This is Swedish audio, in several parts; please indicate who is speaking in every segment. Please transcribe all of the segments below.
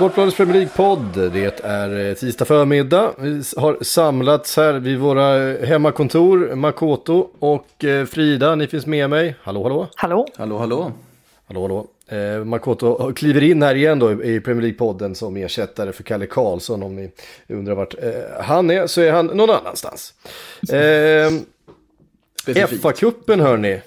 Speaker 1: Sportbladets Premier League-podd. Det är eh, tisdag förmiddag. Vi har samlats här vid våra eh, hemmakontor, Makoto och eh, Frida. Ni finns med mig. Hallå, hallå.
Speaker 2: Hallå?
Speaker 3: Hallå, hallå.
Speaker 1: Hallå, hallå. Eh, Makoto kliver in här igen då i Premier League-podden som ersättare för Kalle Karlsson. Om ni undrar vart eh, han är så är han någon annanstans. Eh. FA-cupen hörni.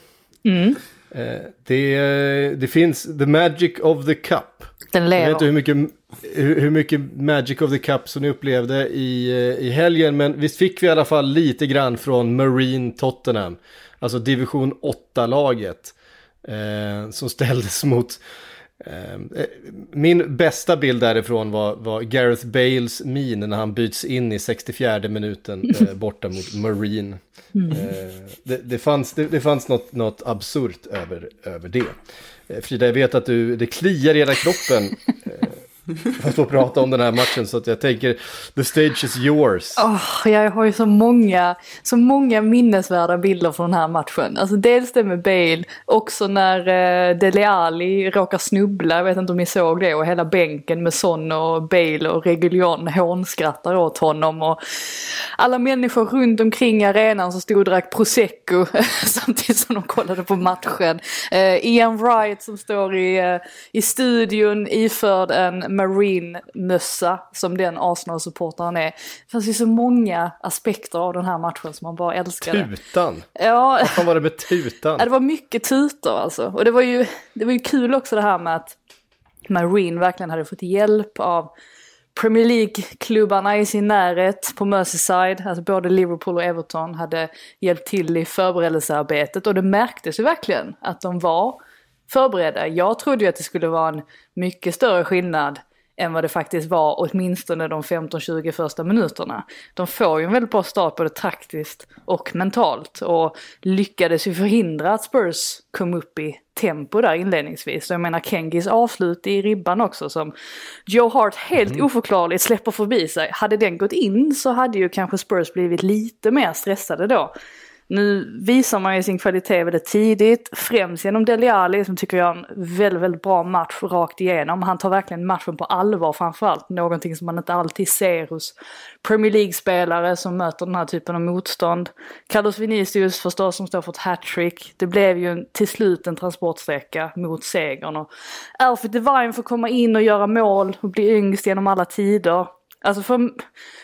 Speaker 1: Eh, det, det finns the magic of the cup.
Speaker 2: Den
Speaker 1: Jag vet inte hur
Speaker 2: lever.
Speaker 1: mycket, hur, hur mycket Magic of the Cup som ni upplevde i, eh, i helgen, men visst fick vi i alla fall lite grann från Marine Tottenham, alltså division 8-laget, eh, som ställdes mot eh, eh, min bästa bild därifrån var, var Gareth Bales min när han byts in i 64 minuten eh, borta mot Marine. Eh, det, det fanns, det, det fanns något, något absurt över, över det. Eh, Frida, jag vet att du, det kliar i hela kroppen. att få prata om den här matchen. Så att jag tänker, the stage is yours.
Speaker 2: Oh, jag har ju så många, så många minnesvärda bilder från den här matchen. Alltså dels det med Bale, också när eh, Dele Alli råkar snubbla, jag vet inte om ni såg det, och hela bänken med Son och Bale och Reguljon hånskrattar åt honom. Och alla människor runt omkring arenan som stod och drack prosecco samtidigt som de kollade på matchen. Eh, Ian Wright som står i, eh, i studion iförd en Marine-mössa som den Arsenal-supportern är. Det fanns ju så många aspekter av den här matchen som man bara älskade.
Speaker 1: Tutan.
Speaker 2: Ja,
Speaker 1: Vad fan var det med tutan?
Speaker 2: Ja, det var mycket tutor alltså. Och det var, ju, det var ju kul också det här med att Marine verkligen hade fått hjälp av Premier League-klubbarna i sin närhet på Merseyside. Alltså både Liverpool och Everton hade hjälpt till i förberedelsearbetet. Och det märktes ju verkligen att de var förberedda. Jag trodde ju att det skulle vara en mycket större skillnad än vad det faktiskt var åtminstone de 15-20 första minuterna. De får ju en väldigt bra start både taktiskt och mentalt och lyckades ju förhindra att Spurs kom upp i tempo där inledningsvis. Så jag menar Kengis avslut i ribban också som Joe Hart helt oförklarligt släpper förbi sig. Hade den gått in så hade ju kanske Spurs blivit lite mer stressade då. Nu visar man ju sin kvalitet väldigt tidigt, främst genom Dele Alli som tycker jag är en väldigt, väldigt bra match rakt igenom. Han tar verkligen matchen på allvar framförallt, någonting som man inte alltid ser hos Premier League-spelare som möter den här typen av motstånd. Carlos Vinicius förstås som står för ett hattrick. Det blev ju en, till slut en transportsträcka mot segern och Alfred Divine får komma in och göra mål och bli yngst genom alla tider. Alltså för,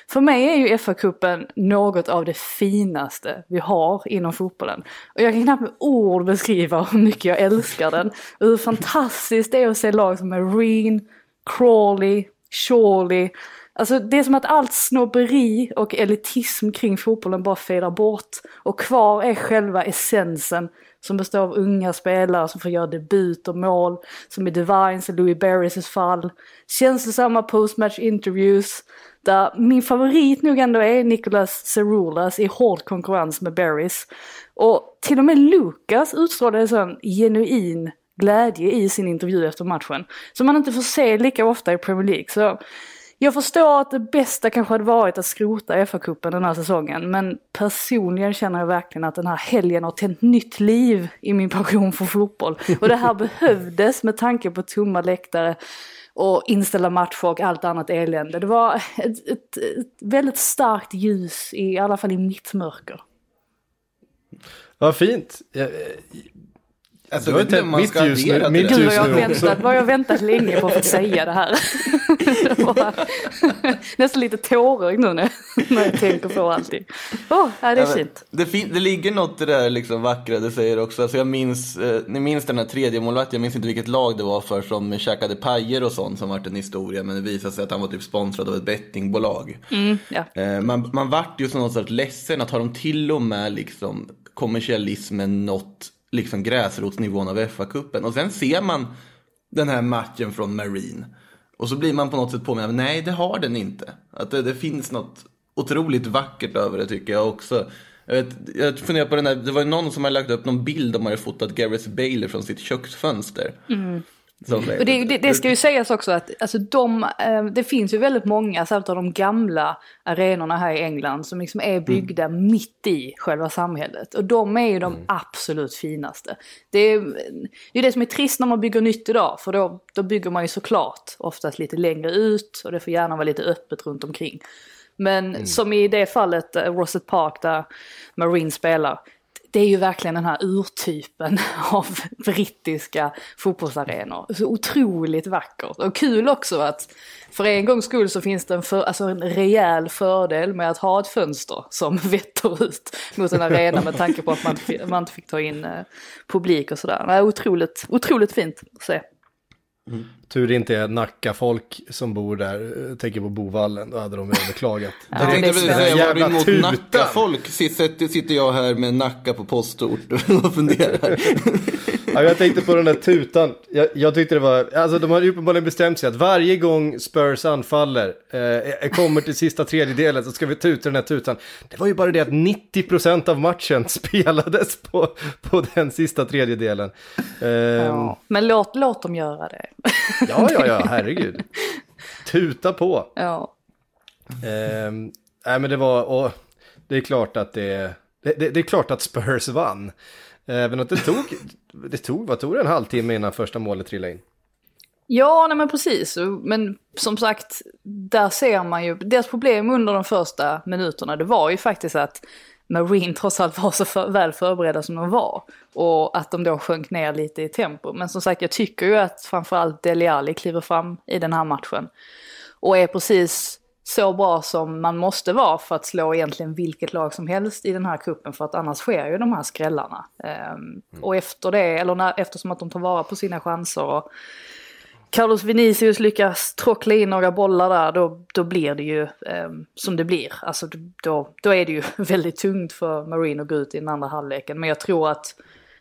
Speaker 2: för mig är ju FA-cupen något av det finaste vi har inom fotbollen. Och jag kan knappt med ord beskriva hur mycket jag älskar den. Och hur fantastiskt det är att se lag som Marine, Crawley, Shawley. Alltså det är som att allt snobberi och elitism kring fotbollen bara fejdar bort. Och kvar är själva essensen som består av unga spelare som får göra debut och mål. Som i Divines och Louis Barrys fall. Känslosamma postmatch interviews. Där min favorit nog ändå är Nicolas Cerulas i hård konkurrens med Barrys. Och till och med Lucas utstrålade en sån genuin glädje i sin intervju efter matchen. Som man inte får se lika ofta i Premier League. Så jag förstår att det bästa kanske hade varit att skrota FA-cupen den här säsongen. Men personligen känner jag verkligen att den här helgen har tänt nytt liv i min passion för fotboll. Och det här behövdes med tanke på tomma läktare och inställda matcher och allt annat elände. Det var ett, ett, ett väldigt starkt ljus, i alla fall i mitt mörker.
Speaker 1: Vad fint. Eh, jag,
Speaker 3: Alltså,
Speaker 1: har
Speaker 3: jag vet inte
Speaker 1: mitt
Speaker 3: ska
Speaker 1: ljus nu. Mitt ljus
Speaker 2: vad jag
Speaker 1: nu
Speaker 2: har
Speaker 1: också.
Speaker 2: väntat, vad jag har väntat länge på att få säga det här. Nästan lite tårögd nu när, jag tänker på allting. Åh, ja, det är fint.
Speaker 3: Det, fin- det ligger något i det där liksom vackra du säger också. Alltså jag minns, eh, ni minns den här tredje målvakten, jag minns inte vilket lag det var för som käkade pajer och sånt som vart en historia. Men det visade sig att han var typ sponsrad av ett bettingbolag.
Speaker 2: Ja.
Speaker 3: Eh, man, man vart ju så något sorts ledsen att har de till och med liksom kommersialismen nått liksom gräsrotsnivån av FA-cupen. Och sen ser man den här matchen från Marine. Och så blir man på något sätt påmind, nej det har den inte. Att det, det finns något otroligt vackert över det tycker jag också. Jag, vet, jag funderar på den där, det var ju någon som hade lagt upp någon bild om man hade fotat Gareth Bale från sitt köksfönster.
Speaker 2: Mm. Och det, det, det ska ju sägas också att alltså de, eh, det finns ju väldigt många, särskilt av de gamla arenorna här i England, som liksom är byggda mitt i själva samhället. Och de är ju de absolut finaste. Det är det är det som är trist när man bygger nytt idag, för då, då bygger man ju såklart oftast lite längre ut och det får gärna vara lite öppet runt omkring. Men som i det fallet, eh, Rosset Park där Marine spelar, det är ju verkligen den här urtypen av brittiska fotbollsarenor. Så otroligt vackert. Och kul också att för en gångs skull så finns det en, för, alltså en rejäl fördel med att ha ett fönster som vetter ut mot en arena med tanke på att man, inte man inte fick ta in eh, publik och sådär. Otroligt, otroligt fint att se.
Speaker 1: Tur det inte är Nacka-folk som bor där, eh, tänker på Bovallen, då hade de överklagat.
Speaker 2: Ja,
Speaker 3: Jag
Speaker 2: det
Speaker 3: tänkte
Speaker 2: är
Speaker 3: precis säga, var du emot. Nacka-folk? Sitter, sitter jag här med Nacka på postort och funderar.
Speaker 1: Ja, jag tänkte på den där tutan. Jag, jag tyckte det var, alltså de har uppenbarligen bestämt sig att varje gång Spurs anfaller, eh, kommer till sista tredjedelen så ska vi tuta den här tutan. Det var ju bara det att 90% av matchen spelades på, på den sista tredjedelen. Eh, ja.
Speaker 2: Ja. Men låt, låt dem göra det.
Speaker 1: ja, ja, herregud. Tuta på.
Speaker 2: ja.
Speaker 1: Eh, nej, men det var, och det är klart att det, det, det, det är klart att Spurs vann. Även att det tog, det tog, vad tog det, en halvtimme innan första målet trillade in?
Speaker 2: Ja, nej men precis. Men som sagt, där ser man ju, deras problem under de första minuterna, det var ju faktiskt att Marine trots allt var så för, väl förberedda som de var. Och att de då sjönk ner lite i tempo. Men som sagt, jag tycker ju att framförallt Dele Alli kliver fram i den här matchen. Och är precis så bra som man måste vara för att slå egentligen vilket lag som helst i den här kuppen för att annars sker ju de här skrällarna. Ehm, Och efter det, eller när, eftersom att de tar vara på sina chanser och Carlos Vinicius lyckas tråckla in några bollar där, då, då blir det ju ehm, som det blir. Alltså då, då är det ju väldigt tungt för Marine att gå ut i den andra halvleken. Men jag tror att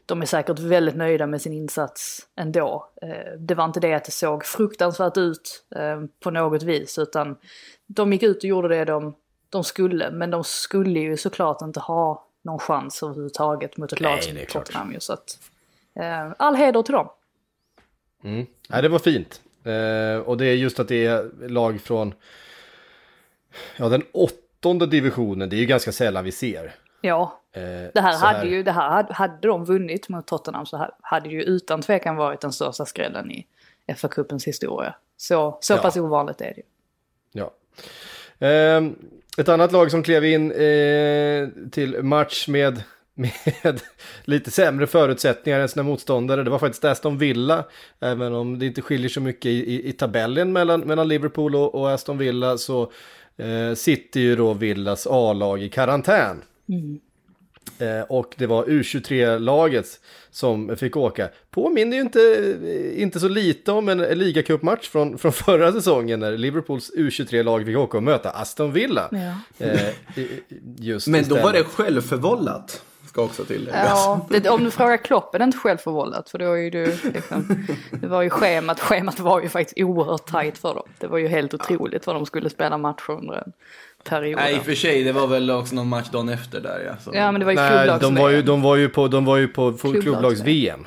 Speaker 2: de är säkert väldigt nöjda med sin insats ändå. Eh, det var inte det att det såg fruktansvärt ut eh, på något vis, utan de gick ut och gjorde det de, de skulle. Men de skulle ju såklart inte ha någon chans överhuvudtaget mot ett lag som. Tottenham. ju, Så att, eh, all heder till dem.
Speaker 1: Nej, det var fint. Och det är just att det är lag från ja, den åttonde divisionen. Det är ju ganska sällan vi ser.
Speaker 2: Ja,
Speaker 1: Eh,
Speaker 2: Det här, hade ju, det här hade, hade de vunnit mot Tottenham så här, hade ju utan tvekan varit den största skrällen i FA-cupens historia. Så, så
Speaker 1: Ja.
Speaker 2: pass ovanligt är det ju.
Speaker 1: Ja. Ehm, ett annat lag som klev in eh, till match med, med lite sämre förutsättningar än sina motståndare. Det var faktiskt Aston Villa, även om det inte skiljer så mycket i, i, i tabellen mellan, mellan Liverpool och, och Aston Villa så eh, sitter ju då Villas A-lag i karantän. Eh, och det var U23-laget som fick åka. Påminner ju inte, inte så lite om en ligacupmatch från, från förra säsongen när Liverpools U23-lag fick åka och möta Aston Villa.
Speaker 2: Ja.
Speaker 1: Eh, just
Speaker 3: Men då var det självförvållat. Ska också tilläggas.
Speaker 2: Ja, det, om du frågar Klopp är det inte självförvållat för då är ju du liksom, det var ju schemat, schemat var ju faktiskt oerhört tajt för dem. Det var ju helt otroligt vad de skulle spela matcher under en period.
Speaker 3: Nej, i och för sig, det var väl också någon match dagen efter där. Ja, så.
Speaker 2: Ja men det var ju
Speaker 1: Nej, de var ju, de var ju på, de var ju på
Speaker 2: Klubblags-
Speaker 1: klubblags-VM.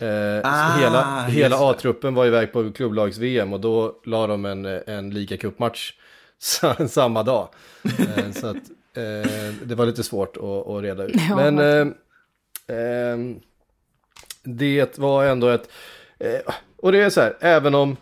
Speaker 1: Eh,
Speaker 3: Ah,
Speaker 1: hela hela. A-truppen var iväg på klubblags-VM och då la de en, en ligacupmatch sa- samma dag. Eh, så att eh, det var lite svårt att, att reda ut.
Speaker 2: Ja,
Speaker 1: Men eh, ehm, det var ändå ett... Eh, och det är så här, även om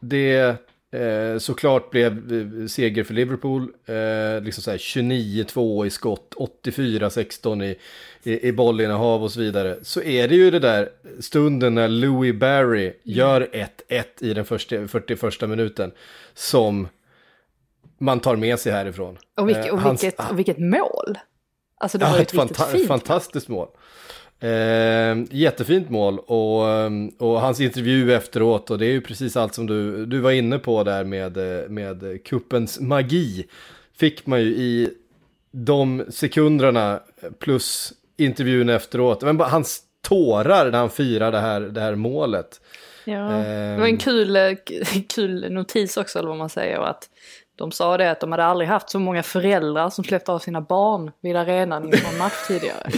Speaker 1: det eh, såklart blev eh, seger för Liverpool, eh, liksom så här 29-2 i skott, 84-16 i, i, i bollinnehav och så vidare, så är det ju det där stunden när Louis Barry gör 1-1 i den första, 41 minuten som man tar med sig härifrån.
Speaker 2: och, vilket,
Speaker 1: Eh,
Speaker 2: och,
Speaker 1: hans-
Speaker 2: vilket, och vilket mål! Alltså det
Speaker 1: Ja,
Speaker 2: var ju
Speaker 1: ett
Speaker 2: ett
Speaker 1: fanta-
Speaker 2: fint
Speaker 1: fantastiskt mål. Eh, jättefint mål och, ehm, och hans intervju efteråt och det är ju precis allt som du, du var inne på där med, eh, med kuppens magi. Fick man ju i de sekunderna plus intervjun efteråt. Men bara hans tårar när han firar det här, det här målet.
Speaker 2: Ja. Det var en kul, eh, kul notis också, eller vad man säger. Att de sa det att de hade aldrig haft så många föräldrar som släppte av sina barn vid arenan inför en match tidigare.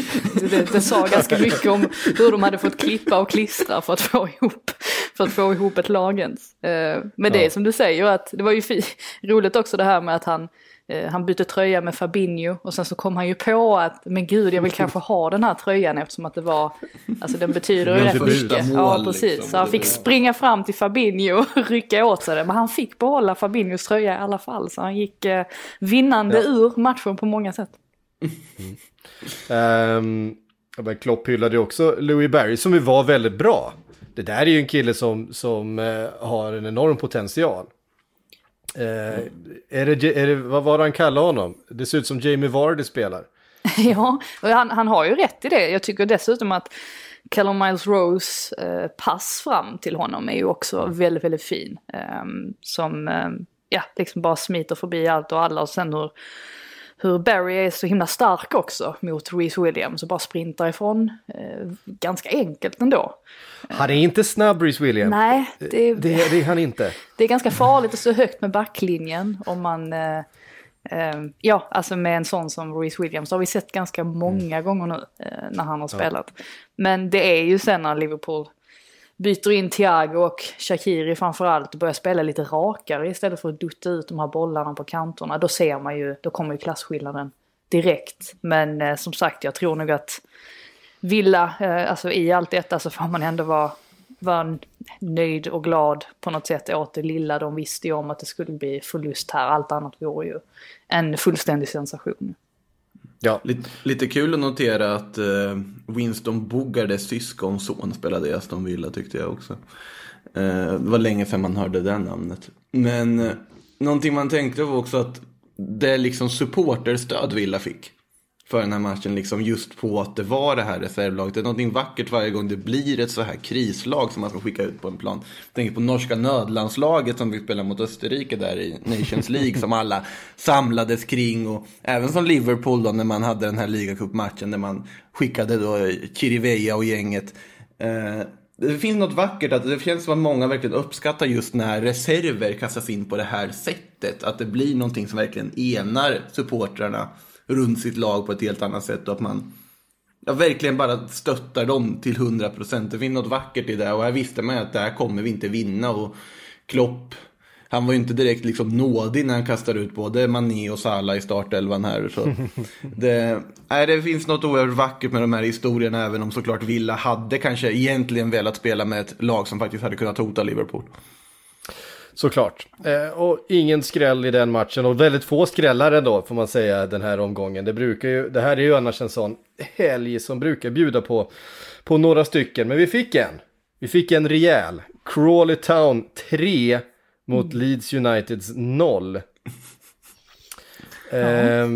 Speaker 2: Det, det sa ganska mycket om hur de hade fått klippa och klistra för att få ihop, för att få ihop ett lagens. Eh, men det är som du säger, att det var ju roligt också det här med att han han bytte tröja med Fabinho och sen så kom han ju på att men gud jag vill kanske ha den här tröjan eftersom att det var, alltså den betyder ju rätt mycket.
Speaker 3: Mål,
Speaker 2: ja precis,
Speaker 3: liksom.
Speaker 2: så han fick springa fram till Fabinho och rycka åt sig det. Men han fick behålla Fabinhos tröja i alla fall så han gick eh, vinnande ja. ur matchen på många sätt.
Speaker 1: Mm. Um, Klopp hyllade ju också Louis Barry som ju var väldigt bra. Det där är ju en kille som, som uh, har en enorm potential. Eh, är det, är det, vad var det han kallade honom? Det ser ut som Jamie Vardy spelar.
Speaker 2: ja, och han, han har ju rätt i det. Jag tycker dessutom att Callum Miles Rose eh, pass fram till honom är ju också väldigt, väldigt fin. Eh, som, eh, ja, liksom bara smiter förbi allt och alla och sen hur hur Barry är så himla stark också mot Reese Williams och bara sprintar ifrån. Eh, ganska enkelt ändå.
Speaker 1: Han är inte snabb Reese Williams.
Speaker 2: Nej, det,
Speaker 1: det, det är han inte.
Speaker 2: Det är ganska farligt att stå högt med backlinjen om man eh, eh, ja, alltså med en sån som Reese Williams har vi sett ganska många mm. gånger nu eh, när han har spelat. Ja. Men det är ju sen när Liverpool byter in Thiago och Shakiri framförallt och börjar spela lite rakare istället för att dutta ut de här bollarna på kanterna. Då ser man ju, då kommer ju klasskillnaden direkt. Men eh, som sagt, jag tror nog att Villa, eh, alltså i allt detta så får man ändå vara, vara nöjd och glad på något sätt åt det lilla. De visste ju om att det skulle bli förlust här, allt annat vore ju en fullständig sensation.
Speaker 3: Ja. Lite, lite kul att notera att eh, Winston Bogardes syskonson spelade i Aston Villa tyckte jag också. Eh, det var länge sedan man hörde det namnet. Men eh, någonting man tänkte var också att det liksom supporterstöd Villa fick för den här matchen, liksom just på att det var det här reservlaget. Det är någonting vackert varje gång det blir ett så här krislag som man ska skicka ut på en plan. Jag tänker på norska nödlandslaget som vi spelade mot Österrike där i Nations League som alla samlades kring och även som Liverpool då när man hade den här ligacupmatchen där man skickade då Chiriveja och gänget. Eh, det finns något vackert, att det känns som att många verkligen uppskattar just när reserver kastas in på det här sättet. Att det blir någonting som verkligen enar supportrarna runt sitt lag på ett helt annat sätt och att man ja, verkligen bara stöttar dem till 100%. Det finns något vackert i det och här visste man att det här kommer vi inte vinna och Klopp han var ju inte direkt liksom nådig när han kastade ut både Mané och Salah i startelvan här. Så det, nej, det finns något oerhört vackert med de här historierna, även om såklart Villa hade kanske egentligen velat spela med ett lag som faktiskt hade kunnat hota Liverpool.
Speaker 1: Såklart. Eh, och ingen skräll i den matchen och väldigt få skrällar ändå får man säga den här omgången. Det, brukar ju, det här är ju annars en sån helg som brukar bjuda på, på några stycken. Men vi fick en. Vi fick en rejäl. Crawley Town 3 mot mm. Leeds Uniteds 0. eh,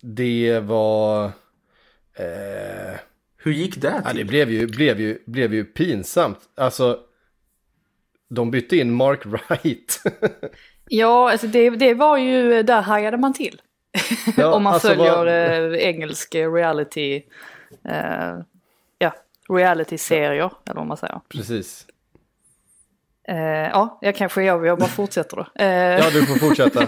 Speaker 1: det var...
Speaker 3: Eh, Hur gick det till?
Speaker 1: Ja, det blev ju, blev, ju, blev ju pinsamt. Alltså de bytte in Mark Wright.
Speaker 2: ja, alltså det, det var ju, där hajade man till. Ja, Om man alltså följer var... äh, engelsk reality, äh, ja, reality-serier, eller vad man säger.
Speaker 1: Precis.
Speaker 2: Uh, ja, jag kanske jag, jag bara fortsätter då. Uh,
Speaker 1: ja, du får fortsätta.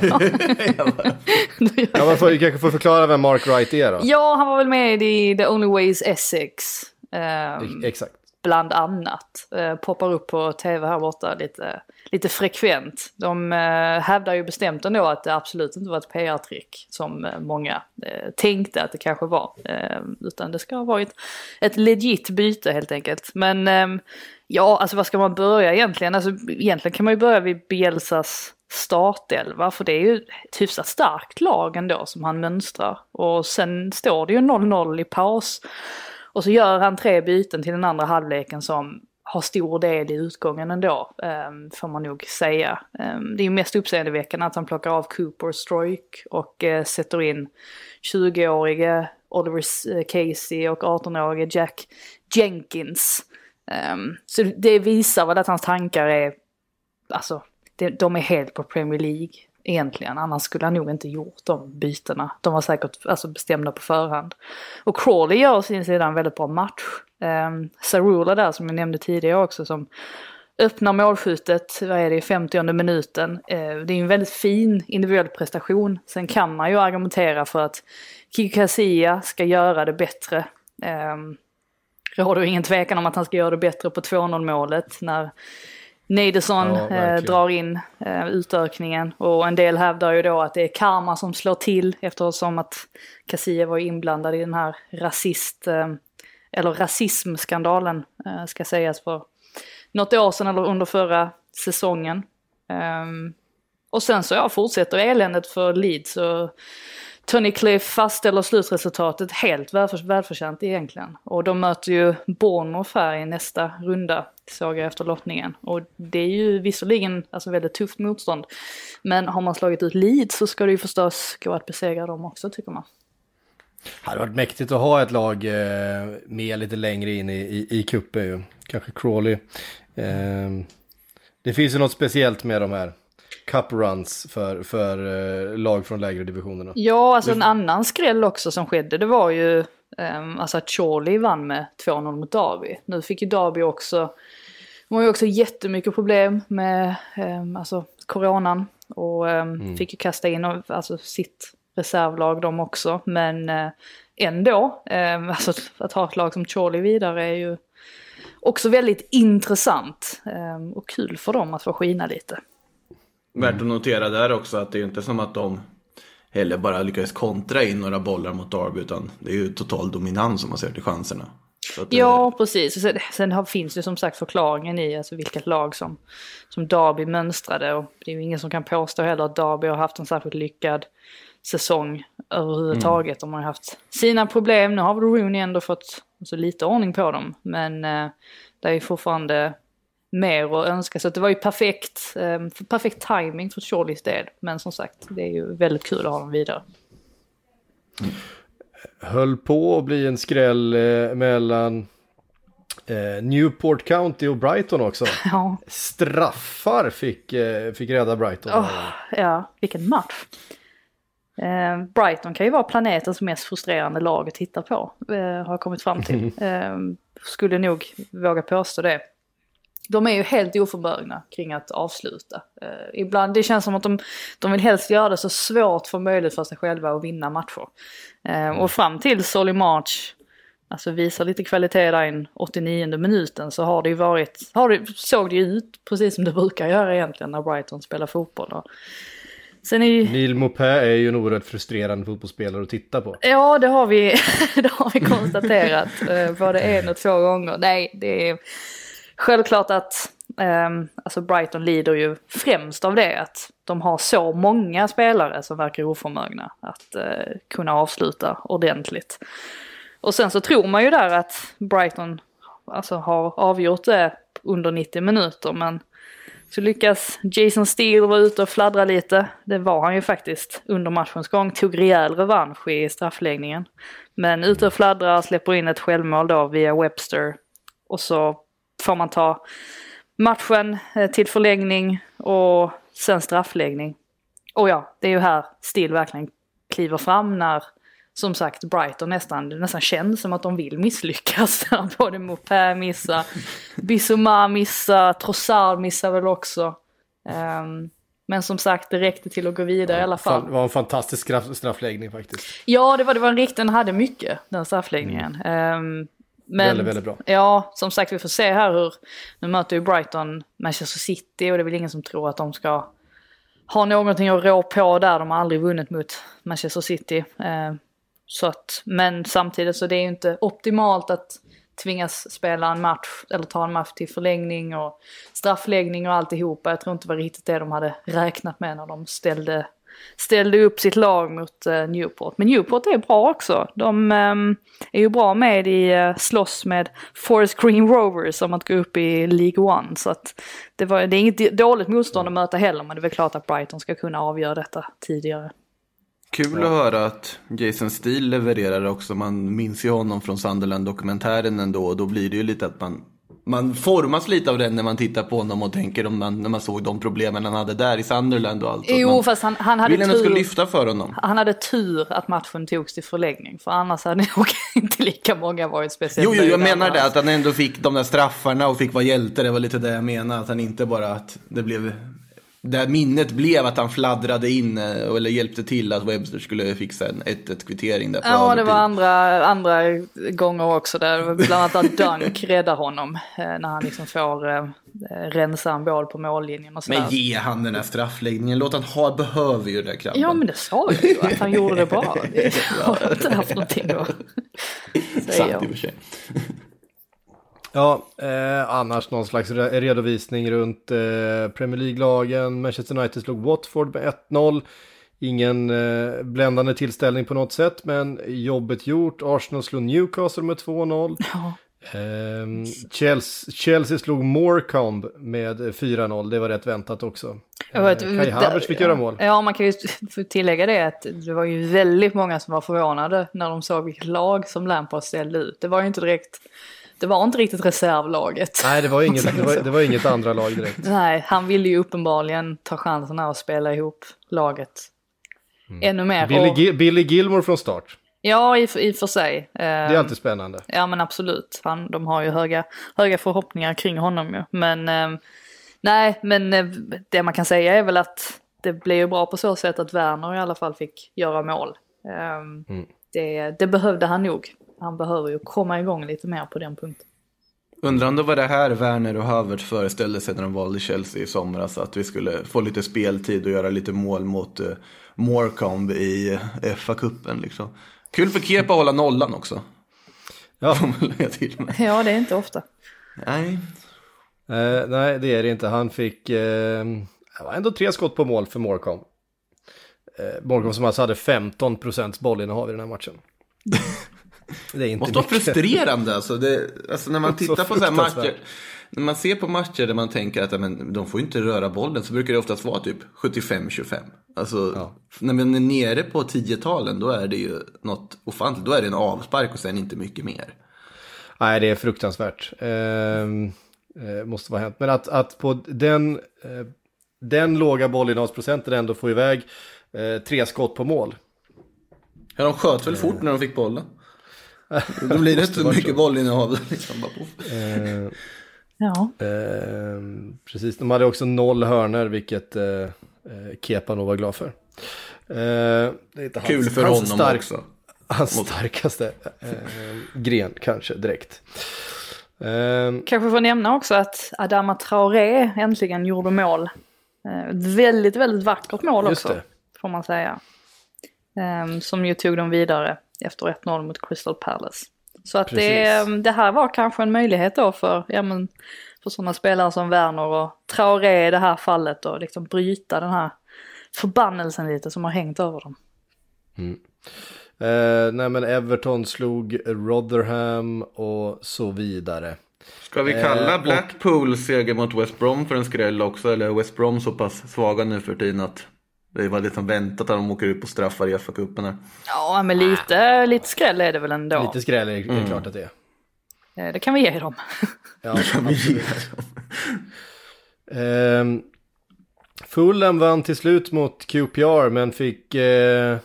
Speaker 1: ja, man får, du kanske får förklara vem Mark Wright är då.
Speaker 2: Ja, han var väl med i The Only Ways Essex.
Speaker 1: Um, Exakt
Speaker 2: bland annat. Eh, poppar upp på tv här borta lite, lite frekvent. De eh, hävdar ju bestämt ändå att det absolut inte var ett PR-trick som eh, många eh, tänkte att det kanske var. Eh, utan det ska ha varit ett legit byte helt enkelt. Men ehm, ja, alltså vad ska man börja egentligen? Alltså egentligen kan man ju börja vid Bielsas startelva, för det är ju ett hyfsat starkt lag ändå som han mönstrar. Och sen står det ju 0-0 i paus. Och så gör han tre byten till den andra halvleken som har stor del i utgången ändå, um, får man nog säga. Um, det är ju mest uppseendeväckande att han plockar av Cooper Stroik och uh, sätter in 20-årige Oliver eh, Casey och 18-årige Jack Jenkins. Um, så det visar väl att hans tankar är, alltså, de är helt på Premier League egentligen. Annars skulle han nog inte gjort de bytena. De var säkert alltså, bestämda på förhand. Och Crawley gör å sin sida en väldigt bra match. Ehm, um, Sarula där som jag nämnde tidigare också som öppnar målskjutet, vad är det, i 50 minuten. Eh, det är en väldigt fin individuell prestation. Sen kan man ju argumentera för att Kikasia ska göra det bättre. Eh, råder ingen tvekan om att han ska göra det bättre på 2-0 målet när Nederson
Speaker 1: Ja,
Speaker 2: eh, drar in eh, utökningen och en del hävdar ju då att det är karma som slår till eftersom att Casilla var inblandad i den här rasist, eh, eller rasismskandalen eh, ska sägas för något år sedan eller under förra säsongen. Ehm, och sen så ja, fortsätter eländet för Leeds och Tony Cliff fastställer slutresultatet helt välför, välförtjänt egentligen. Och de möter ju Bournemouth här i nästa runda, såg jag efter lottningen. Och det är ju visserligen alltså, väldigt tufft motstånd. Men har man slagit ut Leeds så ska det ju förstås gå att besegra dem också tycker man.
Speaker 1: Det hade varit mäktigt att ha ett lag eh, med lite längre in i, i, i kuppen ju. Kanske Crawley. Eh, det finns ju något speciellt med de här cup runs för, för eh, lag från lägre divisionerna.
Speaker 2: Ja, alltså en annan skräll också som skedde, det var ju um, alltså att Chorley vann med 2-0 mot Derby. Nu fick ju Derby också, de har ju också jättemycket problem med um, alltså, coronan och um, fick ju kasta in alltså, sitt reservlag de också. Men uh, ändå, um, alltså, att ha ett lag som Chorley vidare är ju också väldigt intressant och kul för dem att få skina lite.
Speaker 3: Värt att notera där också att det är ju inte som att de heller bara lyckades kontra in några bollar mot Derby utan det är ju total dominans om man ser till chanserna. Det-
Speaker 2: Ja, precis. Sen, sen har, finns det som sagt förklaringen i alltså vilket lag som, som Derby mönstrade. Och det är ju ingen som kan påstå heller att Derby har haft en särskilt lyckad säsong överhuvudtaget. De har haft sina problem. Nu har väl Rooney ändå fått alltså, lite ordning på dem. Men eh, det är ju fortfarande mer att önska. Så det var ju perfekt, eh, perfekt timing för Charlies del. Men som sagt, det är ju väldigt kul att ha dem vidare.
Speaker 1: Höll på att bli en skräll eh, mellan eh, Newport County och Brighton också.
Speaker 2: Ja,
Speaker 1: Straffar fick, eh, fick rädda Brighton.
Speaker 2: Åh, ja, vilken match. Eh, Brighton kan ju vara planetens mest frustrerande lag att titta på, eh, har jag kommit fram till. Eh, skulle nog våga påstå det. De är ju helt oförmögna kring att avsluta. Eh, ibland, det känns som att de, de vill helst göra det så svårt som möjligt för sig själva att vinna matcher. Eh, och fram till Solly March alltså visar lite kvalitet där i den 89 minuten så har det ju varit, har det, såg det ju ut precis som det brukar göra egentligen när Brighton spelar fotboll. Och sen är ju,
Speaker 1: Neil Maupin är ju en oerhört frustrerande fotbollsspelare att titta på.
Speaker 2: ja det har vi, det har vi konstaterat eh, både en och två gånger. Nej, det är självklart att ehm, alltså Brighton lider ju främst av det att de har så många spelare som verkar oförmögna att eh, kunna avsluta ordentligt. Och sen så tror man ju där att Brighton alltså, har avgjort det under 90 minuter men så lyckas Jason Steele vara ute och fladdra lite. Det var han ju faktiskt under matchens gång. Tog rejäl revansch i straffläggningen. Men ute och fladdrar, släpper in ett självmål då via Webster. Och så får man ta matchen eh, till förlängning och sen straffläggning. Och ja, det är ju här Steele verkligen kliver fram när som sagt Brighton nästan, det nästan känns som att de vill misslyckas. Både Mopé missar, Bissouma missar, Trossard missar väl också. Ehm, men som sagt, det räckte till att gå vidare i alla fall.
Speaker 1: Det var en fantastisk straff, straffläggning faktiskt.
Speaker 2: Ja, det var, det var en riktig, den hade mycket, den straffläggningen. Ehm, men,
Speaker 1: Väldigt, väldigt bra.
Speaker 2: Ja, som sagt vi får se här hur, nu möter ju Brighton Manchester City och det är väl ingen som tror att de ska ha någonting att rå på där. De har aldrig vunnit mot Manchester City. Ehm, så att, men samtidigt så det är ju inte optimalt att tvingas spela en match eller ta en match till förlängning och straffläggning och alltihopa. Jag tror inte det var riktigt det de hade räknat med när de ställde, ställde upp sitt lag mot eh, Newport. Men Newport är bra också. De ehm, är ju bra med i uh, slåss med Forest Green Rovers om att gå upp i League One. Så att det, var, det är inget dåligt motstånd att möta heller men det är väl klart att Brighton ska kunna avgöra detta tidigare.
Speaker 3: Kul att höra att Jason Steele levererar också. Man minns ju honom från Sunderland-dokumentären ändå. Och då blir det ju lite att man man formas lite av den när man tittar på honom och tänker om man, när man såg de problemen han hade där i Sunderland och allt.
Speaker 2: Jo,
Speaker 3: man
Speaker 2: fast han, han hade tur.
Speaker 3: ska lyfta för honom.
Speaker 2: Han hade tur att matchen togs till förlängning. För annars hade nog inte lika många varit speciellt
Speaker 3: Jo, jo, jag menar det, att han ändå fick de där straffarna och fick vara hjälte. Det var lite det jag menade, att han inte bara att det blev... Det här minnet blev att han fladdrade in eh, eller hjälpte till att Webster skulle fixa en 1-1 kvittering där
Speaker 2: Ja, det var andra, andra gånger också där. Bland annat att Dunk räddar honom. eh, När han liksom får eh, rensa en boll på mållinjen och sådär.
Speaker 3: Men ge han den här straffläggningen, låt han ha, behöver ju det där krabben.
Speaker 2: Ja men det sa jag ju att han gjorde det bra. Jag har inte haft någonting att säga
Speaker 3: Sant i och för sig.
Speaker 1: Ja, eh, annars någon slags re- redovisning runt eh, Premier League-lagen. Manchester United slog Watford med 1-0. Ingen eh, bländande tillställning på något sätt, men jobbet gjort. Arsenal slog Newcastle med 2-0.
Speaker 2: Ja.
Speaker 1: Ehm, Chelsea, Chelsea slog Morecambe med 4-0. Det var rätt väntat också.
Speaker 2: Vet,
Speaker 1: Eh, Kai Havertz fick göra mål.
Speaker 2: Ja, man kan ju tillägga det att det var ju väldigt många som var förvånade när de såg vilket lag som Lampard ställde ut. Det var ju inte direkt, det var inte riktigt reservlaget.
Speaker 1: Nej, det var inget, det var, det var inget andra lag direkt.
Speaker 2: Nej, han ville ju uppenbarligen ta chansen här och spela ihop laget. Ännu mer.
Speaker 1: Mm. Billy,
Speaker 2: Och,
Speaker 1: Billy Gilmore från start.
Speaker 2: ja, i, i och för sig.
Speaker 1: Det är alltid spännande.
Speaker 2: Ja men absolut, Han, de har ju höga, höga förhoppningar kring honom ju. Men eh, nej, men eh, det man kan säga är väl att det blev ju bra på så sätt att Werner i alla fall fick göra mål. Eh, det, det behövde han nog. Han behöver ju komma igång lite mer på den punkten.
Speaker 3: Undrar om det var det här Werner och Havertz föreställde sig när de valde Chelsea i somras. Att vi skulle få lite speltid och göra lite mål mot uh, Morecambe i uh, FA-cupen. Liksom. Kul för Kepa att hålla nollan också.
Speaker 1: Ja.
Speaker 2: Ja, det är inte ofta.
Speaker 3: Nej,
Speaker 1: Eh, nej, det är det inte. Han fick eh, ändå tre skott på mål för Morecambe. Eh, Morecambe som alltså hade 15% bollinnehav i den här matchen. Det är
Speaker 3: måste vara
Speaker 1: mycket.
Speaker 3: frustrerande. Alltså, det, alltså när man
Speaker 1: Så
Speaker 3: tittar på så här
Speaker 1: fruktansvärt.
Speaker 3: matcher. När man ser på matcher där man tänker att ja, men, de får inte röra bollen så brukar det oftast vara typ 75-25. Alltså när man är nere på 10-talen då är det ju något ofantligt. Då är det en avspark och sen inte mycket mer.
Speaker 1: Nej, det är fruktansvärt. Ehm, eh, måste vara hänt. Men att, att på den, eh, den låga bollinnehavsprocenten ändå få iväg eh, tre skott på mål.
Speaker 3: Ja, de sköt väl fort när de fick bollen. Då blir det inte så mycket bollinnehav. Liksom, bara.
Speaker 1: Eh,
Speaker 2: Ja,
Speaker 1: Ehm, precis, de hade också noll hörner, vilket eh, eh, Kepa nog var glad för. Eh, det är inte
Speaker 3: Kul
Speaker 1: hans,
Speaker 3: för
Speaker 1: hans
Speaker 3: honom
Speaker 1: stark,
Speaker 3: också.
Speaker 1: Hans starkaste eh, gren kanske direkt. Ehm,
Speaker 2: kanske får nämna också att Adama Traoré äntligen gjorde mål. Eh, Ett väldigt, väldigt vackert mål också,
Speaker 1: det.
Speaker 2: får man säga. Eh, Som ju tog dem vidare efter 1-0 mot Crystal Palace. Så att det, det här var kanske en möjlighet då för, ja, men, för sådana spelare som Werner och Traoré i det här fallet och liksom bryta den här förbannelsen lite som har hängt över dem.
Speaker 1: eh, nej men Everton slog Rotherham och så vidare.
Speaker 3: Ska vi
Speaker 1: Eh,
Speaker 3: kalla
Speaker 1: och-
Speaker 3: Blackpools seger mot West Brom för en skräll också? Eller är West Brom så pass svaga nu för tiden att det var liksom väntat att de åker ut på straffar i FA-cupen här?
Speaker 2: Ja, men lite, lite skräll är det väl ändå.
Speaker 1: Lite skräll är, det klart att det är.
Speaker 2: Eh, Det kan vi ge dem.
Speaker 1: Ja, Ehm, Fulham vann till slut mot QPR men fick eh,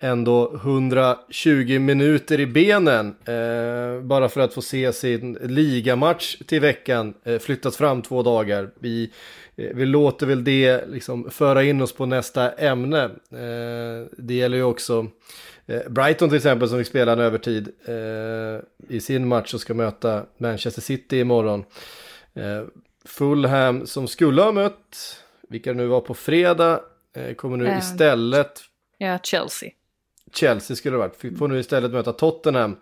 Speaker 1: ändå 120 minuter i benen. Eh, bara för att få se sin ligamatch till veckan eh, flyttas fram två dagar. Vi, vi låter väl det liksom föra in oss på nästa ämne. Eh, det gäller ju också eh, Brighton till exempel som fick spela en övertid eh, i sin match och ska möta Manchester City imorgon. Eh, Fulham som skulle ha mött, vilka det nu var på fredag, eh, kommer nu
Speaker 2: Eh,
Speaker 1: istället,
Speaker 2: Ja, Chelsea.
Speaker 1: Chelsea skulle det varit, får nu istället möta Tottenham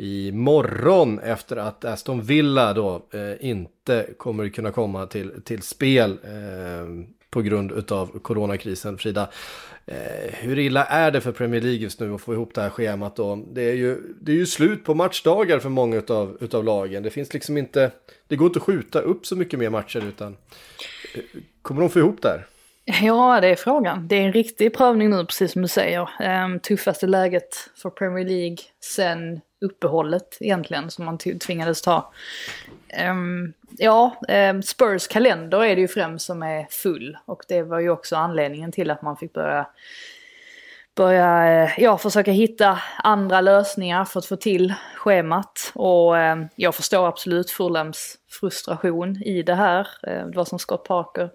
Speaker 1: i morgon efter att Aston Villa då eh, inte kommer kunna komma till, till spel eh, på grund av coronakrisen. Frida, eh, hur illa är det för Premier League just nu att få ihop det här schemat då? Det är ju, det är ju slut på matchdagar för många utav, utav lagen. Det finns liksom inte, det går inte att skjuta upp så mycket mer matcher utan eh, kommer de få ihop det här?
Speaker 2: Ja, det är frågan. Det är en riktig prövning nu, precis som du säger. Ehm, tuffaste läget för Premier League sen uppehållet egentligen, som man tvingades ta Um, ja, um, Spurs kalender är det ju främst som är full. Och det var ju också anledningen till att man fick börja, börja eh, ja, försöka hitta andra lösningar för att få till schemat. Och eh, jag förstår absolut Fulhams frustration i det här. Eh, det var som Scott Parker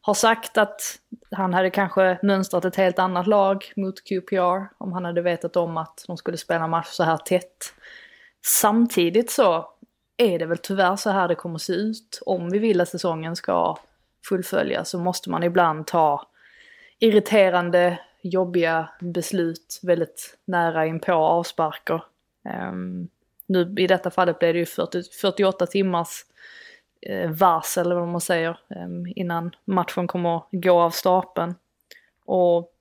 Speaker 2: har sagt att han hade kanske mönstrat ett helt annat lag mot QPR om han hade vetat om att de skulle spela match så här tätt. Samtidigt så är det väl tyvärr så här det kommer se ut. Om vi vill att säsongen ska fullföljas så måste man ibland ta irriterande, jobbiga beslut väldigt nära inpå avsparker. Um, nu i detta fallet blev det ju 40, 48 timmars Eh, varsel, eller vad man säger, eh, innan matchen kommer att gå av stapeln. Och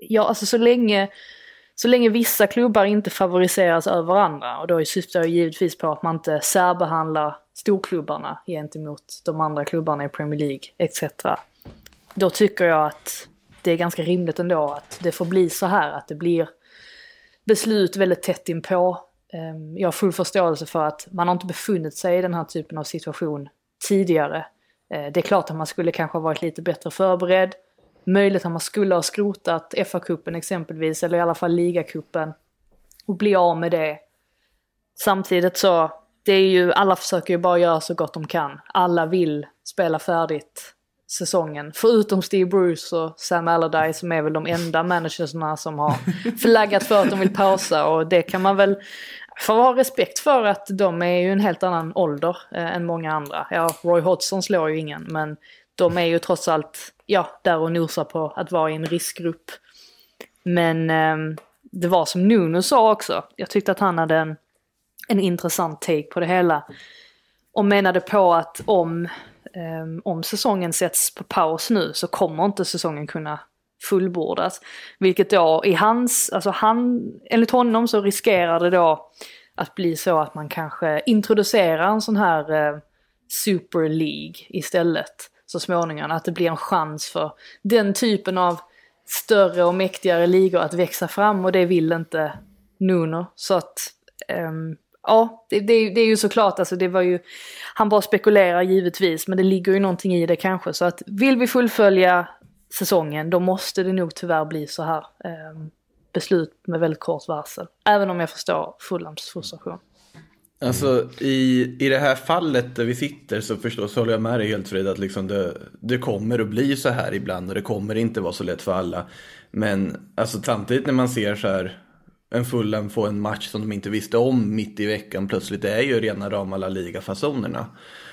Speaker 2: ja, alltså så länge, så länge vissa klubbar inte favoriseras över andra, och då syftar jag givetvis på att man inte särbehandlar storklubbarna gentemot de andra klubbarna i Premier League etc. Då tycker jag att det är ganska rimligt ändå att det får bli så här, att det blir beslut väldigt tätt inpå. Ehm, jag har full förståelse för att man har inte befunnit sig i den här typen av situation tidigare. Eh, det är klart att man skulle kanske ha varit lite bättre förberedd. Möjligt att man skulle ha skrotat FA-cupen exempelvis, eller i alla fall ligacupen. Och bli av med det. Samtidigt så, det är ju, alla försöker ju bara göra så gott de kan. Alla vill spela färdigt säsongen. Förutom Steve Bruce och Sam Allardyce som är väl de enda managersna som har flaggat för att de vill pausa. Och det kan man väl får ha respekt för att de är ju en helt annan ålder eh, än många andra. Ja, Roy Hodgson slår ju ingen, men de är ju trots allt, ja, där och nosar på att vara i en riskgrupp. Men eh, det var som Nuno sa också, jag tyckte att han hade en, en intressant take på det hela. Och menade på att om, eh, om säsongen sätts på paus nu så kommer inte säsongen kunna fullbordas. Vilket då i hans, alltså han, enligt honom så riskerar det då att bli så att man kanske introducerar en sån här eh, Super League istället så småningom. Att det blir en chans för den typen av större och mäktigare ligor att växa fram och det vill inte Nuno. Så att, um, ja, det, det, det, är ju såklart, alltså det var ju, han bara spekulerar givetvis, men det ligger ju någonting i det kanske. Så att vill vi fullfölja säsongen, då måste det nog tyvärr bli så här. Eh, beslut med väldigt kort varsel. Även om jag förstår Fulhams frustration.
Speaker 3: Alltså i, i det här fallet där vi sitter så förstås håller jag med dig helt Frida att liksom det, det kommer att bli så här ibland och det kommer inte vara så lätt för alla. Men alltså samtidigt när man ser så här en Fulham få en match som de inte visste om mitt i veckan plötsligt, det är ju rena rama La Liga-fasonerna.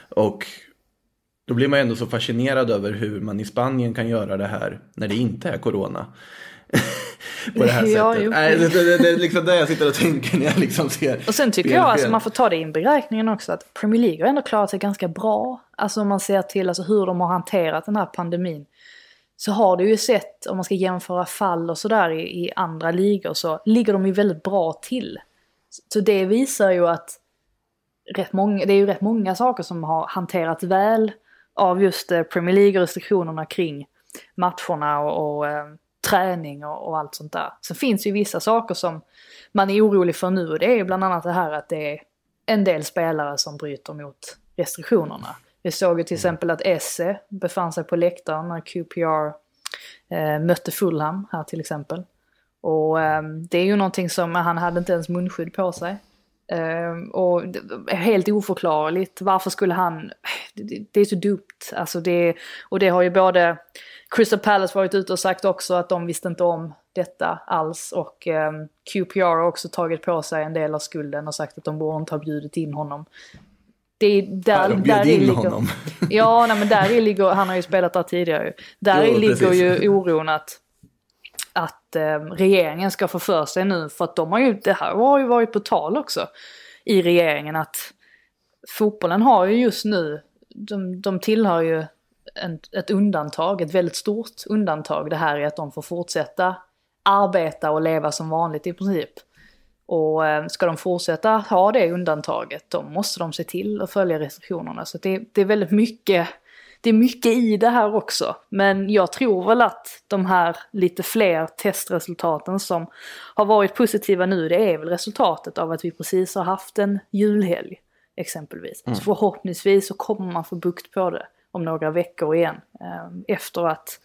Speaker 3: Och då blir man ändå så fascinerad över hur man i Spanien kan göra det här när det inte är corona. på det här ja, sättet. Nej, det, det, det, är liksom det jag sitter och tänker när jag liksom ser
Speaker 2: Och sen tycker jag att alltså, man får ta det i beräkningen också att Premier League har ändå klarat sig ganska bra. Alltså om man ser till alltså, hur de har hanterat den här pandemin. Så har du ju sett, om man ska jämföra fall och sådär i, i andra ligor så ligger de ju väldigt bra till. Så det visar ju att rätt många, det är ju rätt många saker som har hanterats väl av just eh, Premier League-restriktionerna kring matcherna och, och eh, träning och, och, allt sånt där. Sen finns ju vissa saker som man är orolig för nu och det är bland annat det här att det är en del spelare som bryter mot restriktionerna. Vi såg ju till exempel att Esse befann sig på läktaren när QPR eh, mötte Fulham här till exempel. Och eh, det är ju någonting som, han hade inte ens munskydd på sig. Uh, och helt oförklarligt, varför skulle han... Det, är så dumt. Alltså det, och det har ju både Crystal Palace varit ute och sagt också att de visste inte om detta alls. Och ehm, QPR har också tagit på sig en del av skulden och sagt att de borde inte ha bjudit in honom.
Speaker 3: Det är där, ja, de bjöd in ligger, honom.
Speaker 2: ja, nej, men där ligger, han har ju spelat där tidigare. Där jo, ligger precis. ju oron att att eh, regeringen ska få för sig nu, för att de har ju, det här har ju varit på tal också i regeringen att fotbollen har ju just nu, de, de tillhör ju en, ett undantag, ett väldigt stort undantag. Det här är att de får fortsätta arbeta och leva som vanligt i princip. Och eh, ska de fortsätta ha det undantaget, då måste de se till att följa restriktionerna. Så det, det är väldigt mycket det är mycket i det här också. Men jag tror väl att de här lite fler testresultaten som har varit positiva nu, det är väl resultatet av att vi precis har haft en julhelg. exempelvis. Så förhoppningsvis så kommer man få bukt på det om några veckor igen. Eh, efter att,